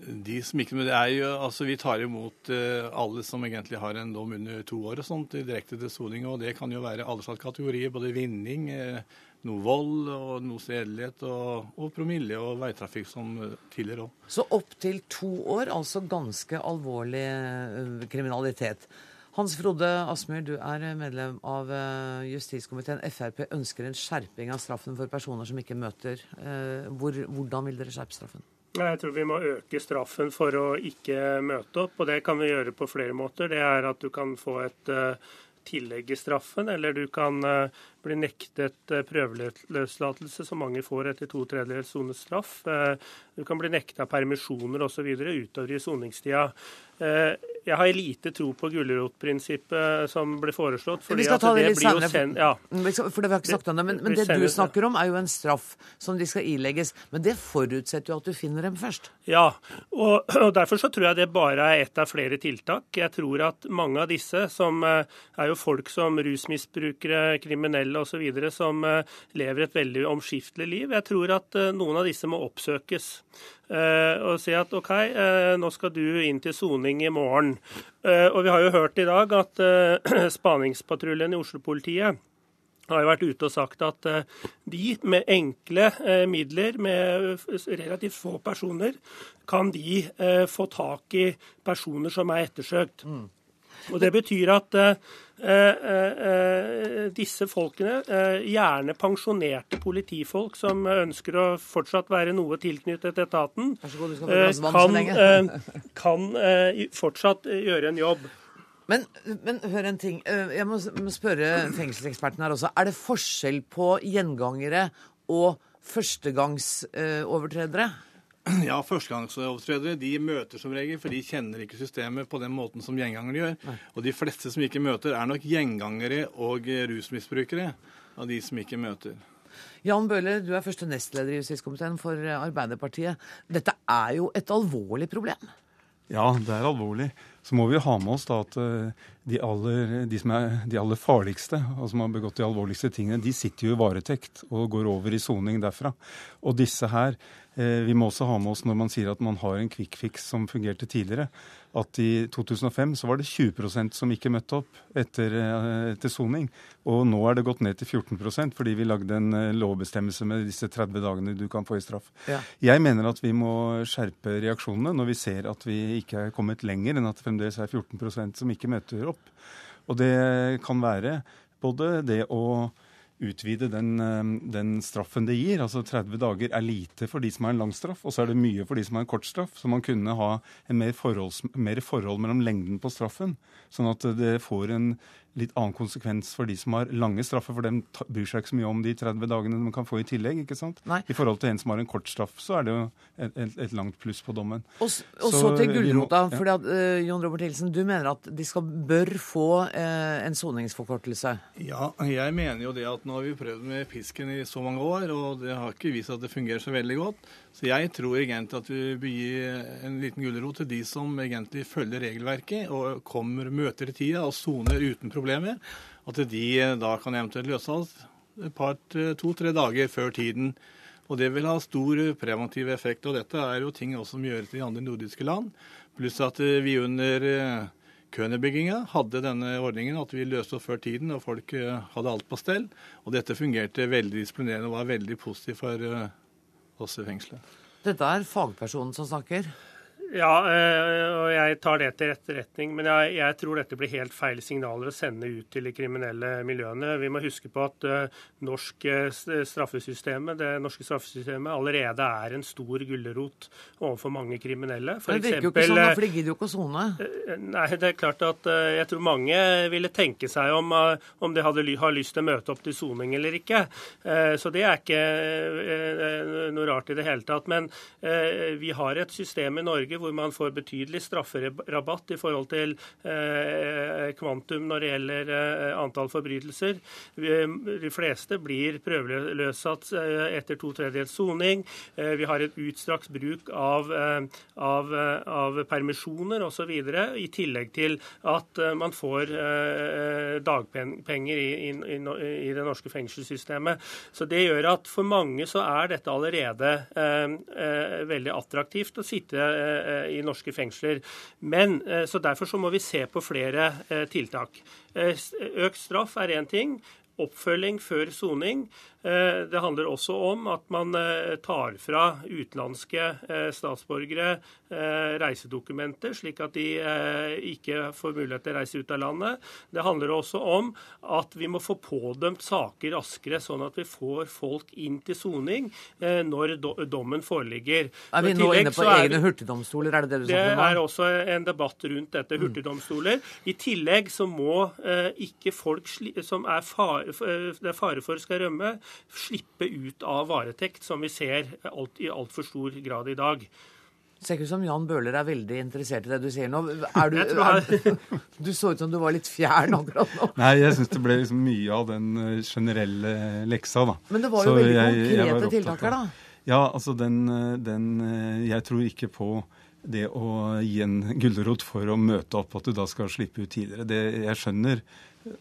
De som ikke, det er jo, altså Vi tar imot uh, alle som egentlig har en dom under to år og sånt, direkte til soning. og Det kan jo være alle slags kategorier. Både vinning, uh, noe vold, og noe sedelighet, og, og, promille og veitrafikk som uh, tidligere òg. Så opptil to år, altså ganske alvorlig kriminalitet. Hans Frode Asmyr, du er medlem av justiskomiteen. Frp ønsker en skjerping av straffen for personer som ikke møter. Hvor, hvordan vil dere skjerpe straffen? Jeg tror vi må øke straffen for å ikke møte opp, og det kan vi gjøre på flere måter. Det er at du kan få et uh, tillegg i straffen, eller du kan uh, bli nektet uh, prøveløslatelse, som mange får etter to tredjedels sonestraff. Du kan bli nekta permisjoner osv. utover i soningstida. Jeg har lite tro på gulrotprinsippet som ble foreslått. vi skal ta det, det litt senere, sen, ja. for det vi har ikke sagt om det. Men, men det du snakker om, er jo en straff som de skal ilegges. Men det forutsetter jo at du finner dem først. Ja, og, og derfor så tror jeg det bare er ett av flere tiltak. Jeg tror at mange av disse, som eh, er jo folk som rusmisbrukere, kriminelle osv., som eh, lever et veldig omskiftelig liv, jeg tror at eh, noen av disse må oppsøkes. Og si at OK, nå skal du inn til soning i morgen. Eh, og vi har jo hørt i dag at eh, spaningspatruljen i Oslo-politiet har jo vært ute og sagt at eh, de med enkle midler, med relativt få personer, kan de få tak i personer som er ettersøkt. Mm. Og Det betyr at uh, uh, disse folkene, gjerne pensjonerte politifolk som ønsker å fortsatt være noe tilknyttet etaten, kan, kan fortsatt gjøre en jobb. Men, men, hør en ting. Jeg må, spørre fengselseksperten her også. Er det forskjell på gjengangere og førstegangsovertredere? Ja, førstegangsovertredere de møter som regel, for de kjenner ikke systemet på den måten som gjengangere gjør. Nei. Og de fleste som ikke møter, er nok gjengangere og rusmisbrukere av de som ikke møter. Jan Bøhler, du er første nestleder i justiskomiteen for Arbeiderpartiet. Dette er jo et alvorlig problem? Ja, det er alvorlig. Så må vi ha med oss da at eh, de aller, de som er de aller farligste, og som har begått de alvorligste tingene, de sitter jo i varetekt og går over i soning derfra. Og disse her Eh, vi må også ha med oss når man sier at man har en quick fix som fungerte tidligere, at i 2005 så var det 20% som ikke møtte opp etter, eh, etter soning. Og nå er det gått ned til 14% fordi vi lagde en lovbestemmelse med disse 30 dagene du kan få i straff. Ja. Jeg mener at vi må skjerpe reaksjonene når vi ser at vi ikke er kommet lenger enn at fremdeles er 14% som ikke møter opp. Og det kan være både det å utvide den, eh, den, straffen det gir. Altså 30 dager er lite for de som har en lang straff, og så er det mye for de som har en kort straff. Så man kunne ha mer, mer forhold mellom lengden på straffen, sånn at det får en litt annen konsekvens for de som har lange straffer, for dem bryr seg ikke så mye om de 30 dagene de kan få i tillegg. ikke sant? Nei. I forhold til en som har en kort straff, så er det jo et, et, et langt pluss på dommen. Og, og så, så, til gulrota. Ja. fordi at, uh, Jon Robert Hilsen, du mener at de skal, bør få uh, en soningsforkortelse? Ja, jeg mener jo det at nå har vi prøvd med pisken i så mange år, og det har ikke vist at det fungerer så veldig godt. Så jeg tror egentlig at vi bør gi en liten gulrot til de som egentlig følger regelverket og kommer, møter i tida og soner uten problemer. At de da kan eventuelt løses et par, to-tre dager før tiden. Og det vil ha stor preventiv effekt. Og dette er jo ting også som gjøres i andre nordiske land. Pluss at vi under eh, Kønerbygginga hadde denne ordningen at vi løste opp før tiden, og folk eh, hadde alt på stell. Og dette fungerte veldig disiplinerende og var veldig positivt for eh, oss i fengselet. Dette er fagpersonen som snakker? Ja, eh, og jeg tar det til etterretning. Men jeg, jeg, tror dette blir helt feil signaler å sende ut til de kriminelle miljøene. Vi må huske på at uh, norsk straffesystemet, det norske straffesystemet allerede er en stor gulrot overfor mange kriminelle. For det virker jo ikke sånn, for de gidder jo ikke å sone. Nei, det er klart at jeg tror mange ville tenke seg om, om de hadde, har lyst til å møte opp til soning eller ikke. Så det er ikke noe rart i det hele tatt. Men vi har et system i Norge hvor man får betydelig strafferabatt i forhold til eh, kvantum når det gjelder eh, antall forbrytelser. De fleste blir prøveløsatt eh, etter to tredjedels soning. Vi har et utstrakt bruk av, av, av permisjoner osv. I tillegg til at man får dagpenger i, i, i, det norske fengselssystemet. Så Det gjør at for mange så er dette allerede veldig attraktivt å sitte Eh, i norske fengsler. Men, eh, så Derfor så må vi se på flere eh, tiltak. Økt straff er én ting. Oppfølging før soning Eh, det handler også om at man eh, tar fra utenlandske eh, statsborgere reisedokumenter, slik at de ikke får mulighet til å reise ut av landet. Det handler også om at vi må få pådømt saker raskere, sånn at vi får folk inn til soning når dommen foreligger. Er vi nå inne på egne hurtigdomstoler, er det det du snakker om? Det er også en debatt rundt dette, mm. hurtigdomstoler. I tillegg så må ikke folk som er fare, det er fare for skal rømme, slippe ut av varetekt, som vi ser alt, i altfor stor grad i dag. Det ser ikke ut som Jan Bøhler er veldig interessert i det du sier nå. Er du, er, du så ut som du var litt fjern akkurat nå. Nei, jeg syns det ble liksom mye av den eh, generelle leksa, da. Men det var jo så veldig jeg, konkrete jeg tiltak her, da. Ja, altså den, eh, den, eh, Jeg tror ikke på det å gi en gulrot for å møte opp, at du da skal slippe ut tidligere. Det, jeg skjønner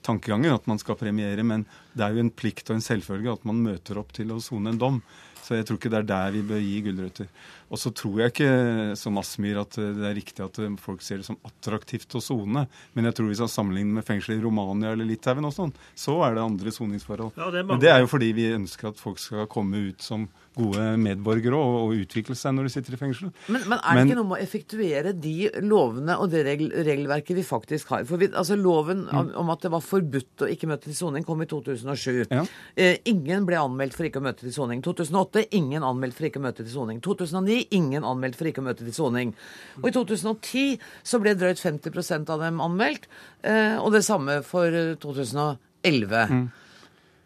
tankegangen at man skal premiere, men det er jo en plikt og en selvfølge at man møter opp til å sone en dom. Så jeg tror ikke det er der vi bør gi gulrøtter. Og så tror jeg ikke som Asmyr at det er riktig at folk ser det som attraktivt å sone. Men jeg tror hvis man sammenligner med fengsel i Romania eller Litauen og sånn, så er det andre soningsforhold. Ja, Men det er jo fordi vi ønsker at folk skal komme ut som gode medborgere og, og utvikle seg når de sitter i fengsel. Men, men er det men, ikke noe med å effektuere de lovene og det regel, regelverket vi faktisk har? For vi, altså Loven mm. om, om, at det var forbudt å ikke møte til soning, kom i 2007. Ja. Eh, ingen ble anmeldt for ikke å møte til soning. 2008 ingen anmeldt for ikke å møte til soning. 2009 ingen anmeldt for ikke å møte til soning. Og i 2010 så ble drøyt 50% av dem anmeldt, eh, og det samme for 2011. Mm.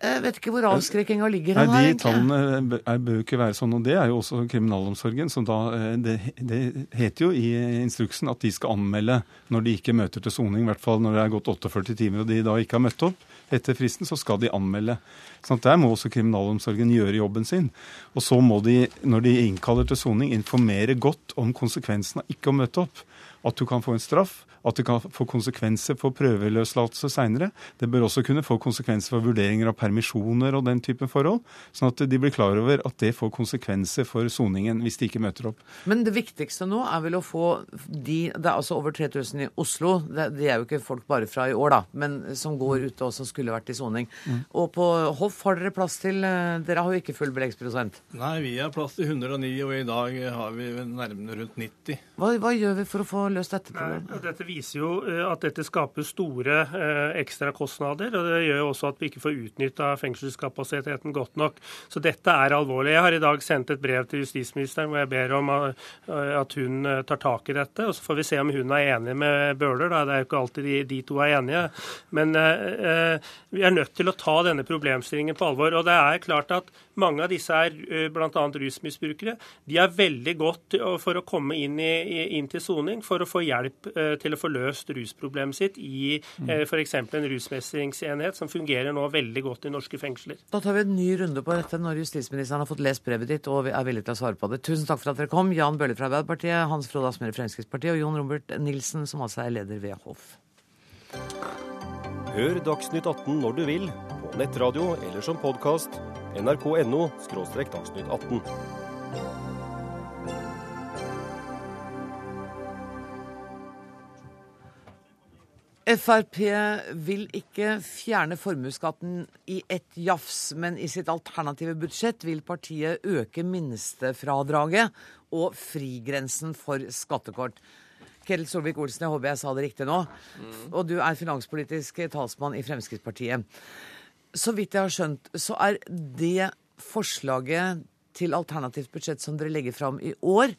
Jeg vet ikke hvor avskrekkinga ligger Nei, her. De tallene bør ikke være sånn. og Det er jo også kriminalomsorgen. som da, eh, det, det, heter jo i instruksen at de skal anmelde når de ikke møter til soning. I hvert fall når det er gått 48 timer og de da ikke har møtt opp etter fristen, så skal de anmelde. Sånn Der må også kriminalomsorgen gjøre jobben sin. Og så må de, når de innkaller til soning, informere godt om konsekvensen av ikke å møte opp. At du kan få en straff at det kan få konsekvenser for prøveløslatelse seinere. Det bør også kunne få konsekvenser for vurderinger av permisjoner og den type forhold. Sånn at de blir klar over at det får konsekvenser for soningen hvis de ikke møter opp. Men det viktigste nå er vel å få de Det er altså over 3000 i Oslo. De er jo ikke folk bare fra i år, da, men som går ute og som skulle vært i soning. Mm. Og på Hoff har dere plass til eh, Dere har jo ikke full beleggsprosent? Nei, vi har plass til 109, og i dag har vi nærmere rundt 90. Hva, hva gjør vi for å få løst dette problemet? Nei, dette viser jo eh, at dette skaper store eh, ekstrakostnader. Og det gjør jo også at vi ikke får utnytta fengselskapasiteten godt nok. Så dette er alvorlig. Jeg har i dag sendt et brev til justisministeren hvor jeg ber om eh, at hun eh, tar tak i dette. Og så får vi se om hun er enig med Bøhler. Det er jo ikke alltid de, de to er enige. Men eh, vi er nødt til å ta denne problemstillingen på alvor. Og det er klart at mange av disse er bl.a. rusmisbrukere. De er veldig godt for å komme inn, i, inn til soning for å få hjelp til å få løst rusproblemet sitt i eh, f.eks. en rusmestringsenhet som fungerer nå veldig godt i norske fengsler. Da tar vi en ny runde på dette når justisministeren har fått lest brevet ditt og er villig til å svare på det. Tusen takk for at dere kom. Jan Bøhler fra Arbeiderpartiet, Hans Frode Asmer i Fremskrittspartiet og Jon Robert Nilsen, som altså er leder ved Hoff. Hør Dagsnytt 18 når du vil, på nettradio eller som podkast. nrk.no – dagsnytt 18. Frp vil ikke fjerne formuesskatten i ett jafs, men i sitt alternative budsjett vil partiet øke minstefradraget og frigrensen for skattekort. Ketil Solvik-Olsen, jeg håper jeg sa det riktig nå. Og du er finanspolitisk talsmann i Fremskrittspartiet. Så vidt jeg har skjønt, så er det forslaget til alternativt budsjett som dere legger fram i år,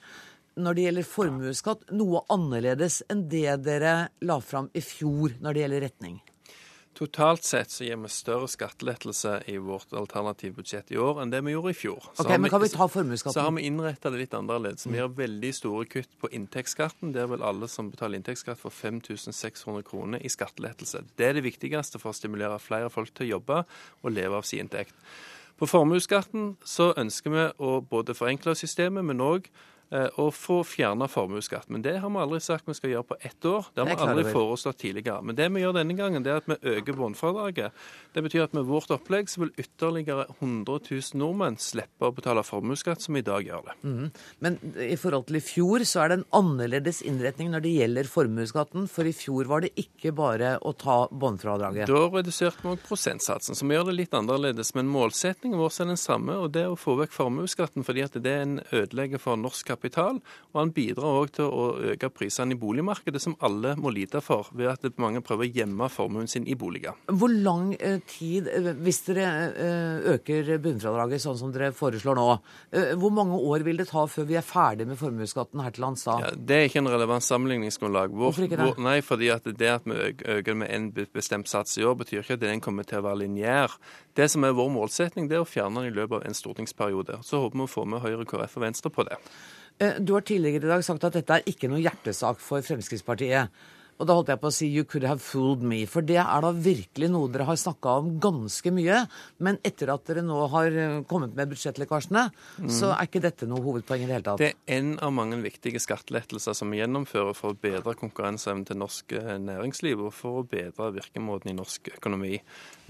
når det gjelder formuesskatt, noe annerledes enn det dere la fram i fjor når det gjelder retning? Totalt sett så gir vi større skattelettelse i vårt alternative budsjett i år enn det vi gjorde i fjor. Ok, men Kan vi ta formuesskatten? Så har vi innretta det litt annerledes. Vi gjør veldig store kutt på inntektsskatten. Der vil alle som betaler inntektsskatt få 5600 kroner i skattelettelse. Det er det viktigste for å stimulere flere folk til å jobbe og leve av sin inntekt. På formuesskatten så ønsker vi å både forenkle systemet, men òg å få fjerna formuesskatt. Men det har vi aldri sagt vi skal gjøre på ett år. Det har vi aldri foreslått tidligere. Men det vi gjør denne gangen, det er at vi øker bunnfradraget. Det betyr at med vårt opplegg så vil ytterligere 100 000 nordmenn slippe å betale formuesskatt, som i dag gjør det. Mm. Men i forhold til i fjor så er det en annerledes innretning når det gjelder formuesskatten. For i fjor var det ikke bare å ta bunnfradraget. Da reduserte vi prosentsatsen, så vi gjør det litt annerledes. Men målsettingen vår er den samme, og det er å få vekk formuesskatten. fordi at det er en ødelegger for norsk kapital. Og han bidrar òg til å øke prisene i boligmarkedet, som alle må lide for, ved at mange prøver å gjemme formuen sin i boliger. Hvor lang tid, hvis dere øker bunnfradraget sånn som dere foreslår nå, hvor mange år vil det ta før vi er ferdig med formuesskatten her til lands da? Ja, det er ikke en relevant sammenligningsgrunnlag. Hvor, Hvorfor ikke det? Hvor, nei, fordi at det at vi øker med en bestemt sats i år, betyr ikke at den kommer til å være lineær. Det som er vår målsetning, det er å fjerne den i løpet av en stortingsperiode. Så håper vi å få med Høyre, KrF og Venstre på det. Du har tidligere i dag sagt at dette er ikke noe hjertesak for Fremskrittspartiet. Og da holdt jeg på å si 'you could have fooled me', for det er da virkelig noe dere har snakka om ganske mye. Men etter at dere nå har kommet med budsjettlekkasjene, mm. så er ikke dette noe hovedpoeng i det hele tatt. Det er en av mange viktige skattelettelser som vi gjennomfører for å bedre konkurranseevnen til norsk næringsliv og for å bedre virkemåten i norsk økonomi.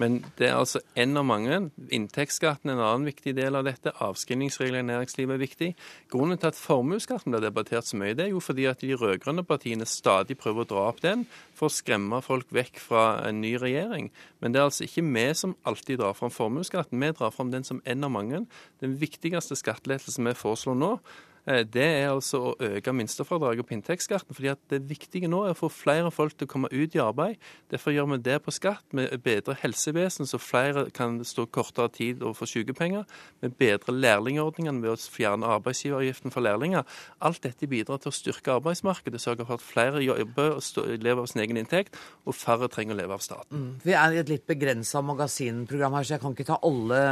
Men det er altså en av mange. Inntektsskatten er en annen viktig del av dette. Avskrivningsregler i næringslivet er viktig. Grunnen til at formuesskatten blir debattert så mye, det er jo fordi at de rød-grønne partiene stadig prøver å dra opp den for å skremme folk vekk fra en ny regjering. Men det er altså ikke vi som alltid drar fram formuesskatten. Vi drar fram den som en av mange. Den viktigste skattelettelsen vi foreslår nå, det er altså å øke minstefradraget på inntektsskatten. fordi at Det viktige nå er å få flere folk til å komme ut i arbeid. Derfor gjør vi det på skatt. Vi bedrer helsevesenet, så flere kan stå kortere tid og få sykepenger. Vi bedrer lærlingordningene ved å fjerne arbeidsgiveravgiften for lærlinger. Alt dette bidrar til å styrke arbeidsmarkedet, sørge for at flere jobber og lever av sin egen inntekt, og færre trenger å leve av staten. Mm. Vi er i et litt begrensa magasinprogram her, så jeg kan ikke ta alle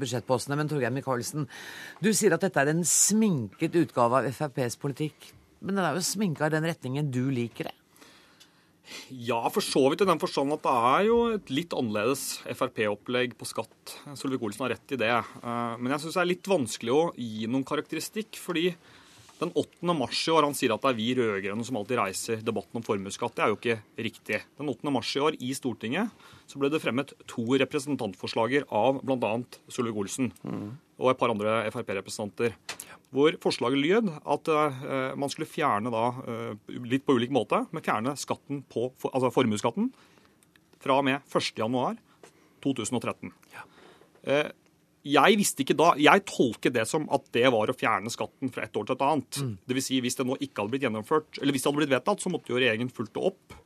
budsjettpostene. Men Torgeir Micaelsen, du sier at dette er en sminket utgave av FrPs politikk. Men den er jo sminka i den retningen du liker det? Ja, for så vidt i den forstand at det er jo et litt annerledes Frp-opplegg på skatt. Solvik-Olsen har rett i det. Men jeg syns det er litt vanskelig å gi noen karakteristikk. fordi den 8. mars i år, han sier at det er vi rød-grønne som alltid reiser debatten om formuesskatt. Det er jo ikke riktig. Den 8. mars i år i Stortinget så ble det fremmet to representantforslager av bl.a. Solvik-Olsen mm. og et par andre Frp-representanter. Hvor forslaget lyd at uh, man skulle fjerne da, uh, litt på ulik måte, men fjerne skatten på, for, altså formuesskatten fra og med 1.1.2013. Ja. Uh, jeg visste ikke da, jeg tolket det som at det var å fjerne skatten fra et år til et annet. Mm. Det vil si, Hvis det nå ikke hadde blitt gjennomført, eller hvis det hadde blitt vedtatt, så måtte jo regjeringen fulgt det opp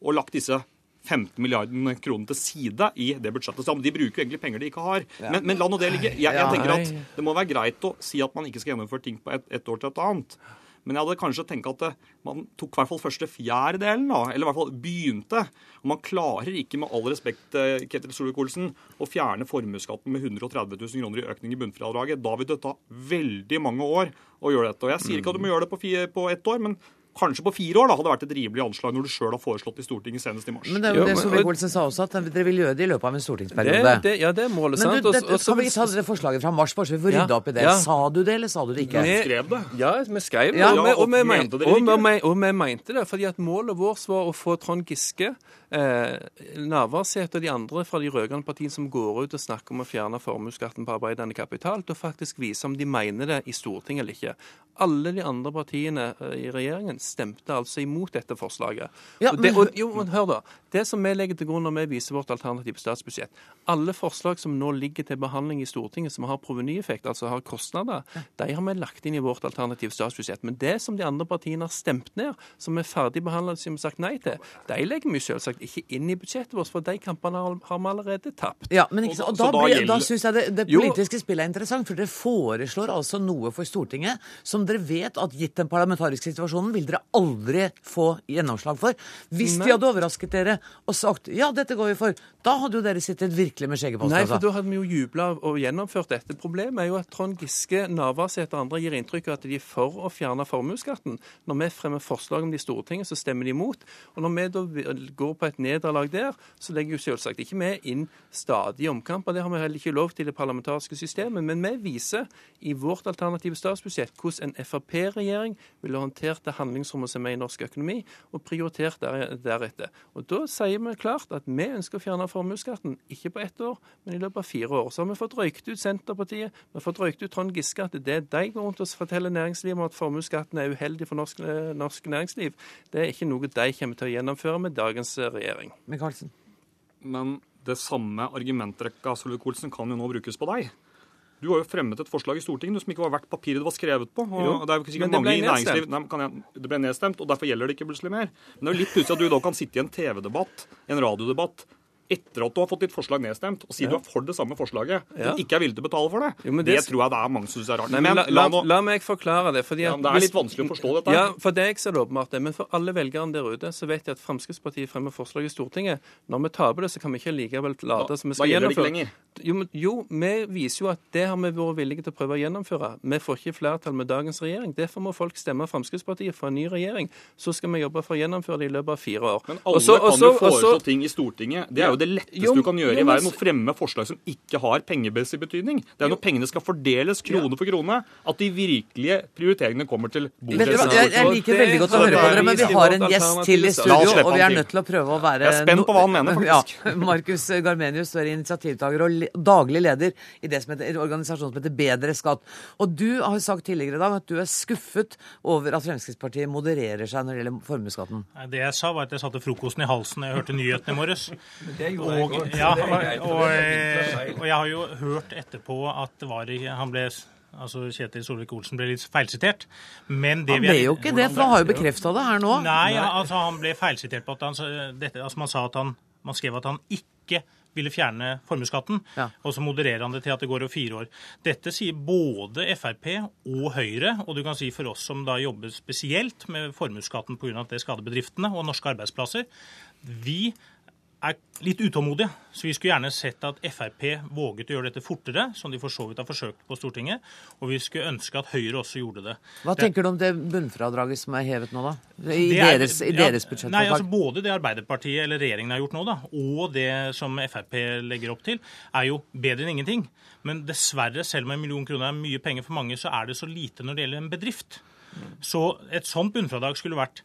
og lagt disse 15 milliarder kroner til side i det budsjettet. Så de bruker jo egentlig penger de ikke har. Ja. Men, men, la nå det ligge. Jeg, jeg, tenker at Det må være greit å si at man ikke skal gjennomføre ting på et, et år til et annet. Men jeg hadde kanskje tenkt at man tok i hvert fall første fjerdedelen, da, eller i hvert fall begynte. Og man klarer ikke, med all respekt, Ketil Solvik-Olsen, å fjerne formuesskatten med 130 000 kroner i økning i bunnfradraget. Da vil det ta veldig mange år å gjøre dette. Og jeg sier ikke at du må gjøre det på, på ett år, men kanskje på fire år da, hadde vært et rimelig anslag når du sjøl har foreslått i Stortinget senest i mars. Men det er jo det Solvik-Olsen sa også, at dere vil gjøre det i løpet av en stortingsperiode. Det, det, ja, det er målet, sant. Men du, det, kan vi ta det forslaget fra mars, bare så vi får rydda opp i det? Ja. Sa du det, eller sa du det ikke? Vi skrev det. Ja, vi skrev det, ja, og, vi, og, vi mente, og, vi, og, vi, mente det. fordi at målet vårt var å få Trond Giske eh, Navarsete og de andre fra de rød-grønne partiene som går ut og snakker om å fjerne formuesskatten på arbeidende kapital, til å faktisk vise om de mener det i Stortinget eller ikke. Alle de andre partiene i regjeringen stemte altså imot dette forslaget. Ja, og det, og, jo, men hør da. Det som vi legger til grunn når vi viser vårt alternative statsbudsjett, alle forslag som nå ligger til behandling i Stortinget som har provenyeffekt, altså har kostnader, de har vi lagt inn i vårt alternative statsbudsjett. Men det som de andre partiene har stemt ned, som er ferdig behandlet, som vi har sagt nei til, de legger vi selvsagt ikke inn i budsjettet vårt, for de kampene har, vi allerede tapt. Ja, men ikke, sant? og da, da, gjelder... da syns jeg det, det Jo. politiske spillet er interessant, for dere foreslår altså noe for Stortinget som dere vet at gitt den parlamentariske situasjonen vil dere aldri få gjennomslag for. Hvis de hadde overrasket dere og sagt ja, dette går vi for, da hadde jo dere sittet virkelig med skjegget på Nei, for da hadde vi jo jubla og gjennomført dette. Problemet er jo at Trond Giske, Navarsete og andre gir inntrykk av at de er for å fjerne formuesskatten. Når vi fremmer forslag om det i Stortinget, så stemmer de imot. Og når vi da går på et nederlag der, så legger jo selvsagt ikke vi inn stadige omkamper. Det har vi heller ikke lov til i det parlamentariske systemet. Men vi viser i vårt alternative statsbudsjett hvordan en Frp-regjering ville håndtert det handlingsrommet som er i norsk økonomi, og prioritert der, deretter. Og da sier vi klart at vi ønsker å fjerne formuesskatten, ikke på ett år, men i løpet av fire år. Så har vi fått røykt ut Senterpartiet, vi har fått røykt ut Trond Giske, at det de går rundt og forteller næringslivet om at formuesskatten er uheldig for norsk, eh, norsk næringsliv, det er ikke noe de kommer til å gjennomføre med dagens eh, regjering. Michaelsen. Men det samme argumentrekka Solvik-Olsen kan jo nå brukes på deg. Du har jo fremmet et forslag i Stortinget som ikke var verdt papiret det var skrevet på. og Jo, det er jo ikke sikkert mange i næringsliv. Nei, kan jeg, Det ble nedstemt, og derfor gjelder det ikke plutselig mer. Men det er jo litt pussig at du da kan sitte i en TV-debatt, en radiodebatt, etter at du har fått ditt forslag nedstemt, og si Ja. du er for det samme forslaget, Ja. men ikke er villig til å betale for det. Jo, det, det- tror jeg det er mange som syns er rart. Nei, men la, la, la meg forklare det. fordi Ja, at men det er litt vanskelig å forstå dette. Ja, for deg så er det åpenbart det. Men for alle velgerne der ute så vet jeg at Fremskrittspartiet fremmer forslag i Stortinget. Når vi taper det, så kan vi ikke likevel late som vi skal da gjelder det ikke gjennomføre lenger. Jo, men, jo, vi viser jo at det har vi vært villige til å prøve å gjennomføre. Vi får ikke flertall med dagens regjering. Derfor må folk stemme Fremskrittspartiet for en ny regjering. Så skal vi jobbe for å gjennomføre det i løpet av fire år. Men alle også, kan så- jo foreslå så- ting i Stortinget. Det er jo det letteste Jo, du kan gjøre jo, i men verden. Å fremme forslag som ikke har pengemessig betydning. Det er når pengene skal fordeles krone for krone, at de virkelige prioriteringene kommer til bordet. Vet jeg, jeg liker veldig godt å høre på dere, men vi har en gjest til i studio, og vi er nødt til å prøve å være Jeg er spent på hva han mener, faktisk. Ja, Markus Garmenius, du er initiativtaker og daglig leder i det som heter, en organisasjon som heter Bedre skatt. Og du har sagt tidligere i dag at du er skuffet over at Fremskrittspartiet modererer seg når det gjelder formuesskatten. Det jeg sa, var at jeg satte frokosten i halsen da jeg hørte nyhetene i morges. det gjorde Og, ja, og, feil. og jeg har jo hørt etterpå at var Han ble Altså Kjetil Solvik-Olsen ble litt feilsitert. Men det Han vi er- ble jo ikke det, for han har jo bekrefta det her nå. Nei, ja, altså han ble feilsitert på at han, dette, altså man sa at han Man skrev at han ikke ville fjerne formuesskatten, og så modererer han det til at det går over fire år. Dette sier både Frp og Høyre, og du kan si for oss som da jobber spesielt med formuesskatten pga. at det skader bedriftene og norske arbeidsplasser. Vi er litt utålmodige, så vi skulle gjerne sett at Frp våget å gjøre dette fortere, som de for så vidt har forsøkt på Stortinget, og vi skulle ønske at Høyre også gjorde det. Hva tenker du om det bunnfradraget som er hevet nå, da? I er- deres, i ja, deres Nei, budsjettforslag? altså Både det Arbeiderpartiet eller regjeringen har gjort nå, da, og det som Frp legger opp til, er jo bedre enn ingenting. Men dessverre, selv om en million kroner er mye penger for mange, så er det så lite når det gjelder en bedrift. Så et sånt bunnfradrag skulle vært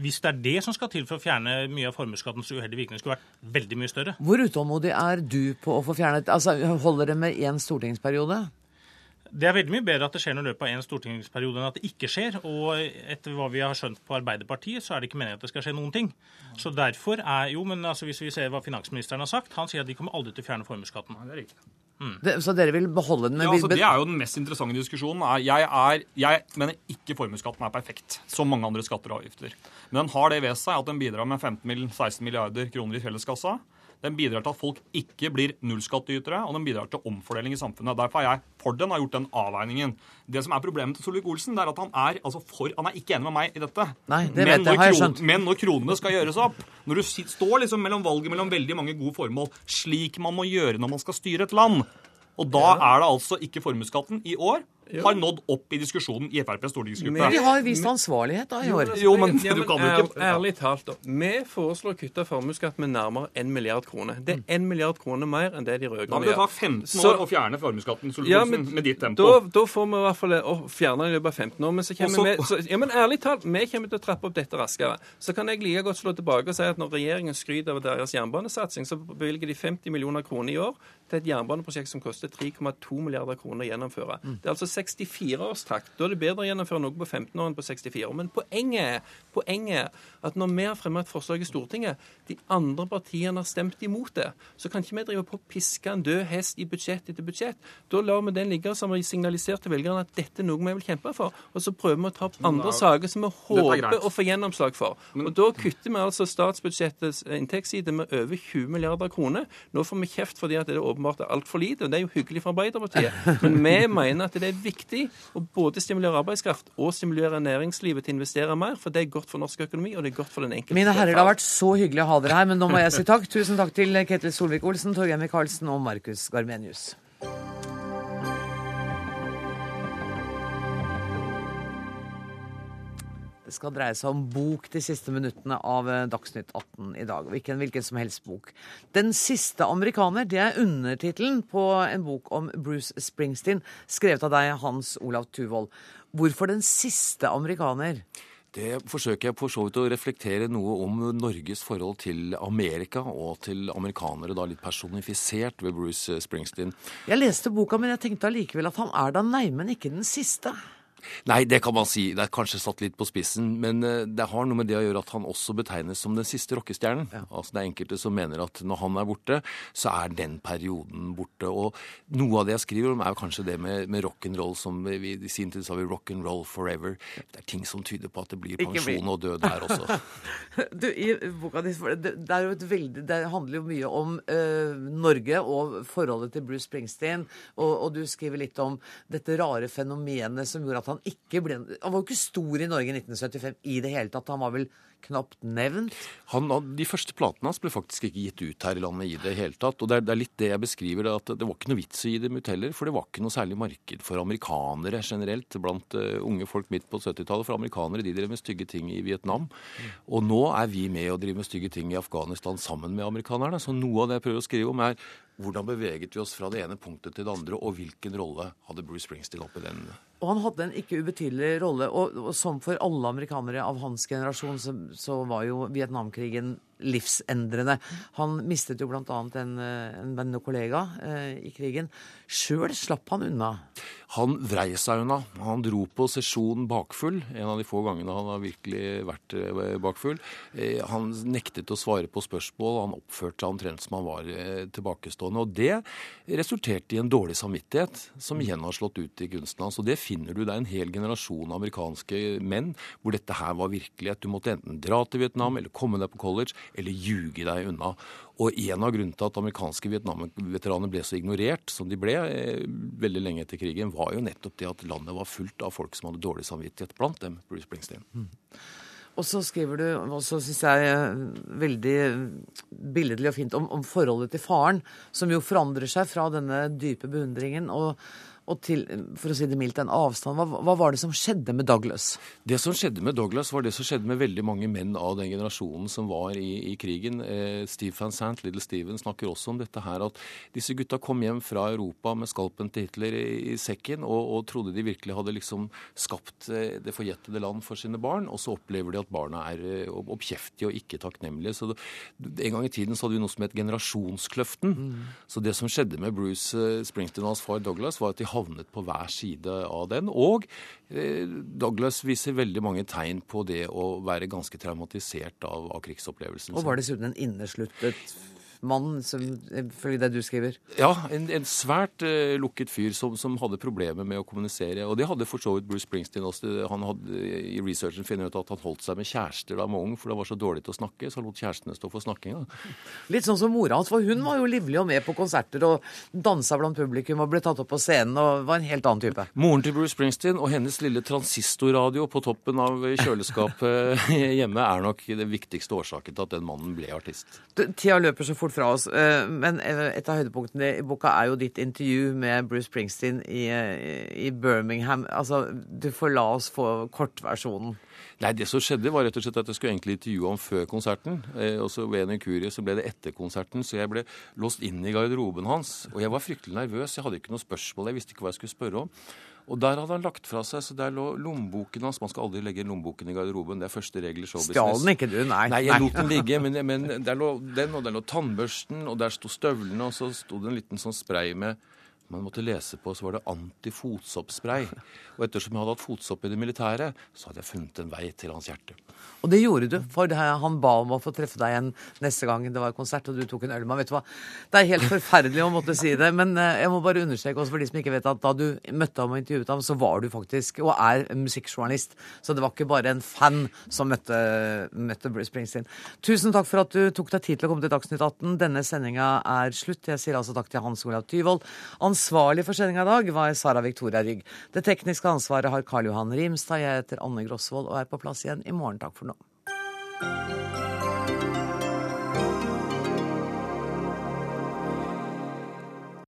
hvis det er det som skal til for å fjerne mye av formuesskattens uheldige virkning, skulle vært veldig mye større. Hvor utålmodig er du på å få fjernet Altså, Holder det med én stortingsperiode? Det er veldig mye bedre at det skjer noe i løpet av en stortingsperiode enn at det ikke skjer. Og etter hva vi har skjønt på Arbeiderpartiet, så er det ikke meningen at det skal skje noen ting. Så derfor er jo, men altså hvis vi ser hva finansministeren har sagt, han sier at de kommer aldri til å fjerne formuesskatten. det er riktig. Det, så dere vil beholde den? Ja, altså, det er jo den mest interessante diskusjonen. Jeg, er, jeg mener ikke formuesskatten er perfekt, som mange andre skatter og avgifter. Men den har det ved seg at den bidrar med 15-16 milliarder kroner i felleskassa. Den bidrar til at folk ikke blir nullskattytere, og den bidrar til omfordeling i samfunnet. Derfor er jeg for den, har gjort den avveiningen. Det som er problemet til Solvik-Olsen, er at han er, altså for, han er ikke enig med meg i dette. Nei, det men, når har jeg kron- skjønt. men når kronene skal gjøres opp, når du står liksom mellom valget mellom veldig mange gode formål, slik man må gjøre når man skal styre et land, og da er det altså ikke formuesskatten i år har nådd opp i diskusjonen i FrPs stortingsgruppe. De har vist ansvarlighet da i år. Jo, men Ja, du kan jo ikke Ærlig talt, da. Vi foreslår å kutte formuesskatt med nærmere 1 milliard kroner. Det er 1 milliard kroner mer enn det de Da rød-grønne vil det ta 15 Så- år å fjerne formuesskatten Ja, med ditt tempo. Da, da får vi i hvert fall å fjerne den i løpet av 15 år. Men så kommer Og vi så, Ja, men ærlig talt, vi kommer til å trappe opp dette raskere. Så kan jeg like godt slå tilbake og si at når regjeringen skryter av deres jernbanesatsing, så bevilger de 50 millioner kroner i år til et jernbaneprosjekt som koster 3,2 milliarder kroner å gjennomføre. Mm. Det er altså 64-årstakt. Da er det bedre å gjennomføre noe på 15 år enn på 64. Men poenget poenget at når vi har fremmet et forslag i Stortinget, de andre partiene har stemt imot det, så kan ikke vi drive på å piske en død hest i budsjett etter budsjett. Da lar vi den ligge som har signalisert til velgerne at dette er noe vi vil kjempe for. Og så prøver vi å ta opp andre saker som vi håper å få gjennomslag for. Og da kutter vi altså statsbudsjettets inntektsside med over 20 milliarder kroner. Nå får vi kjeft fordi at det åpenbart er altfor lite, og det er jo hyggelig for Arbeiderpartiet. Men vi mener at det er viktig å både stimulere arbeidskraft og stimulere næringslivet til å investere mer, for det er godt for norsk økonomi, og det er godt for den enkelte. Mine herrer, det har vært så hyggelig å ha dere her, men nå må jeg si takk. Tusen takk til Ketil Solvik-Olsen, Torgeir Micaelsen og Markus Garmenius. Det skal dreie seg om bok de siste minuttene av eh, Dagsnytt 18 i dag. Og ikke en hvilken som helst bok. 'Den siste amerikaner' det er undertittelen på en bok om Bruce Springsteen, skrevet av deg, Hans Olav Tuvold. Hvorfor 'Den siste amerikaner'? Det forsøker jeg på så vidt å reflektere noe om Norges forhold til Amerika og til amerikanere, da litt personifisert ved Bruce Springsteen. Jeg leste boka, men jeg tenkte allikevel at han er da neimen ikke den siste. Nei, det kan man si. Det er kanskje satt litt på spissen. Men eh, det har noe med det å gjøre at han også betegnes som den siste rockestjernen. Ja. Altså Det er enkelte som mener at når han er borte, så er den perioden borte. Og noe av det jeg skriver om, er kanskje det med, med rock'n'roll som vi i sin tid sa vi rock'n'roll forever. Det er ting som tyder på at det blir pensjon og død her også. du, i boka di, det, er jo et veldig, det handler jo mye om uh, Norge og forholdet til Bruce Springsteen. Og, og du skriver litt om dette rare fenomenet som gjorde at han han ikke ble Han var jo ikke stor i Norge i 1975 i det hele tatt. Han var vel knapt nevnt? Han, de første platene hans ble faktisk ikke gitt ut her i landet i det hele tatt. Og det er, det er litt det jeg beskriver, at det var ikke noe vits i dem ut heller. For det var ikke noe særlig marked for amerikanere generelt blant uh, unge folk midt på 70-tallet. For amerikanere de drev med stygge ting i Vietnam. Og nå er vi med og driver med stygge ting i Afghanistan sammen med amerikanerne. Så noe av det jeg prøver å skrive om, er hvordan beveget vi oss fra det ene punktet til det andre, og hvilken rolle hadde Bruce Springsteen oppi den? Og han hadde en ikke ubetydelig rolle. Og, og som for alle amerikanere av hans generasjon, så, så var jo Vietnamkrigen livsendrende. Han mistet jo bl.a. En, en venn og kollega eh, i krigen. Sjøl slapp han unna. Han vrei seg unna. Han dro på sesjon bakfull, en av de få gangene han har virkelig vært eh, bakfull. Eh, han nektet å svare på spørsmål, han oppførte seg omtrent som han var eh, tilbakestående. Og det resulterte i en dårlig samvittighet, som igjen har slått ut i kunsten hans. Og det finner du. Er en hel generasjon amerikanske menn hvor dette her var virkelighet. Du måtte enten dra til Vietnam eller komme deg på college eller ljuge deg unna. Og en av grunnene til at amerikanske Vietnam-veteraner ble så ignorert som de ble eh, veldig lenge etter krigen, var jo nettopp det at landet var fullt av folk som hadde dårlig samvittighet, blant dem Bruce Springsteen. Mm. Og så skriver du, og så syns jeg eh, veldig billedlig og fint, om, om, forholdet til faren, som jo forandrer seg fra denne dype beundringen. og og til, for å si det mildt, en avstand. Hva, hva, var det som skjedde med Douglas? Det som skjedde med Douglas, var det som skjedde med veldig mange menn av den generasjonen som var i, i krigen. Eh, Steve Van Sant, Little Steven, snakker også om dette her, at disse gutta kom hjem fra Europa med skalpen til Hitler i, i sekken og, og, trodde de virkelig hadde liksom skapt eh, det forjettede land for sine barn, og så opplever de at barna er eh, oppkjeftige og ikke takknemlige. Så det, En gang i tiden så hadde vi noe som het generasjonskløften. Mm. Så det som skjedde med Bruce eh, Springsteen og hans far Douglas, var at de havnet på hver side av den. Og eh, Douglas viser veldig mange tegn på det å være ganske traumatisert av, av krigsopplevelsen. Og var dessuten en innesluttet mann, følge det du skriver? Ja, en, en svært uh, lukket fyr som, som, hadde problemer med å kommunisere. Og det hadde for så vidt Bruce Springsteen også. Han hadde i researchen funnet ut at han holdt seg med kjærester da han var ung, for det var så dårlig til å snakke, så han lot kjærestene stå for snakkinga. Litt sånn som mora hans, for hun var jo livlig og med på konserter og dansa blant publikum og ble tatt opp på scenen og var en helt annen type. Moren til Bruce Springsteen og hennes lille transistorradio på toppen av kjøleskapet hjemme er nok den viktigste årsaken til at den mannen ble artist. Tida løper så fort fra oss. Eh, men eh, et av høydepunktene i boka er jo ditt intervju med Bruce Springsteen i, eh, i Birmingham. Altså, du får la oss få kortversjonen. Nei, Det som skjedde, var rett og slett at jeg skulle egentlig intervjue ham før konserten. og så Ved en inkurie så ble det etter konserten, så jeg ble låst inn i garderoben hans. Og jeg var fryktelig nervøs. Jeg hadde ikke noe spørsmål. Jeg visste ikke hva jeg skulle spørre om. Og der hadde han lagt fra seg, så der lå lommeboken hans. Man skal aldri legge lommeboken i garderoben. Det er første regel i showbusiness. Stjal den ikke du? Nei. Nei, jeg lot den ligge. Men, men, der lå den, og der lå tannbørsten, og der sto støvlene, og så sto det en liten sånn spray med man måtte lese på, så var det antifotsoppspray. Og ettersom jeg hadde hatt fotsopp i det militære, så hadde jeg funnet en vei til hans hjerte. Og det gjorde du, for han ba om å få treffe deg igjen neste gang det var konsert, og du tok en øl med Vet du hva, det er helt forferdelig å måtte si det, men eh, jeg må bare understreke også for de som ikke vet at da du møtte ham og intervjuet ham, så var du faktisk, og er, musikkjournalist. Så det var ikke bare en fan som møtte, møtte Bruce Springsteen. Tusen takk for at du tok deg tid til å komme til Dagsnytt 18. Denne sendinga er slutt. Jeg sier altså takk til Hans Olav Tyvold. Ansvarlig for sendinga i dag var Sara Victoria Rygg. Det tekniske ansvaret har Karl Johan Rimstad. Jeg heter Anne Grosvold og er på plass igjen i morgen. Takk for nå.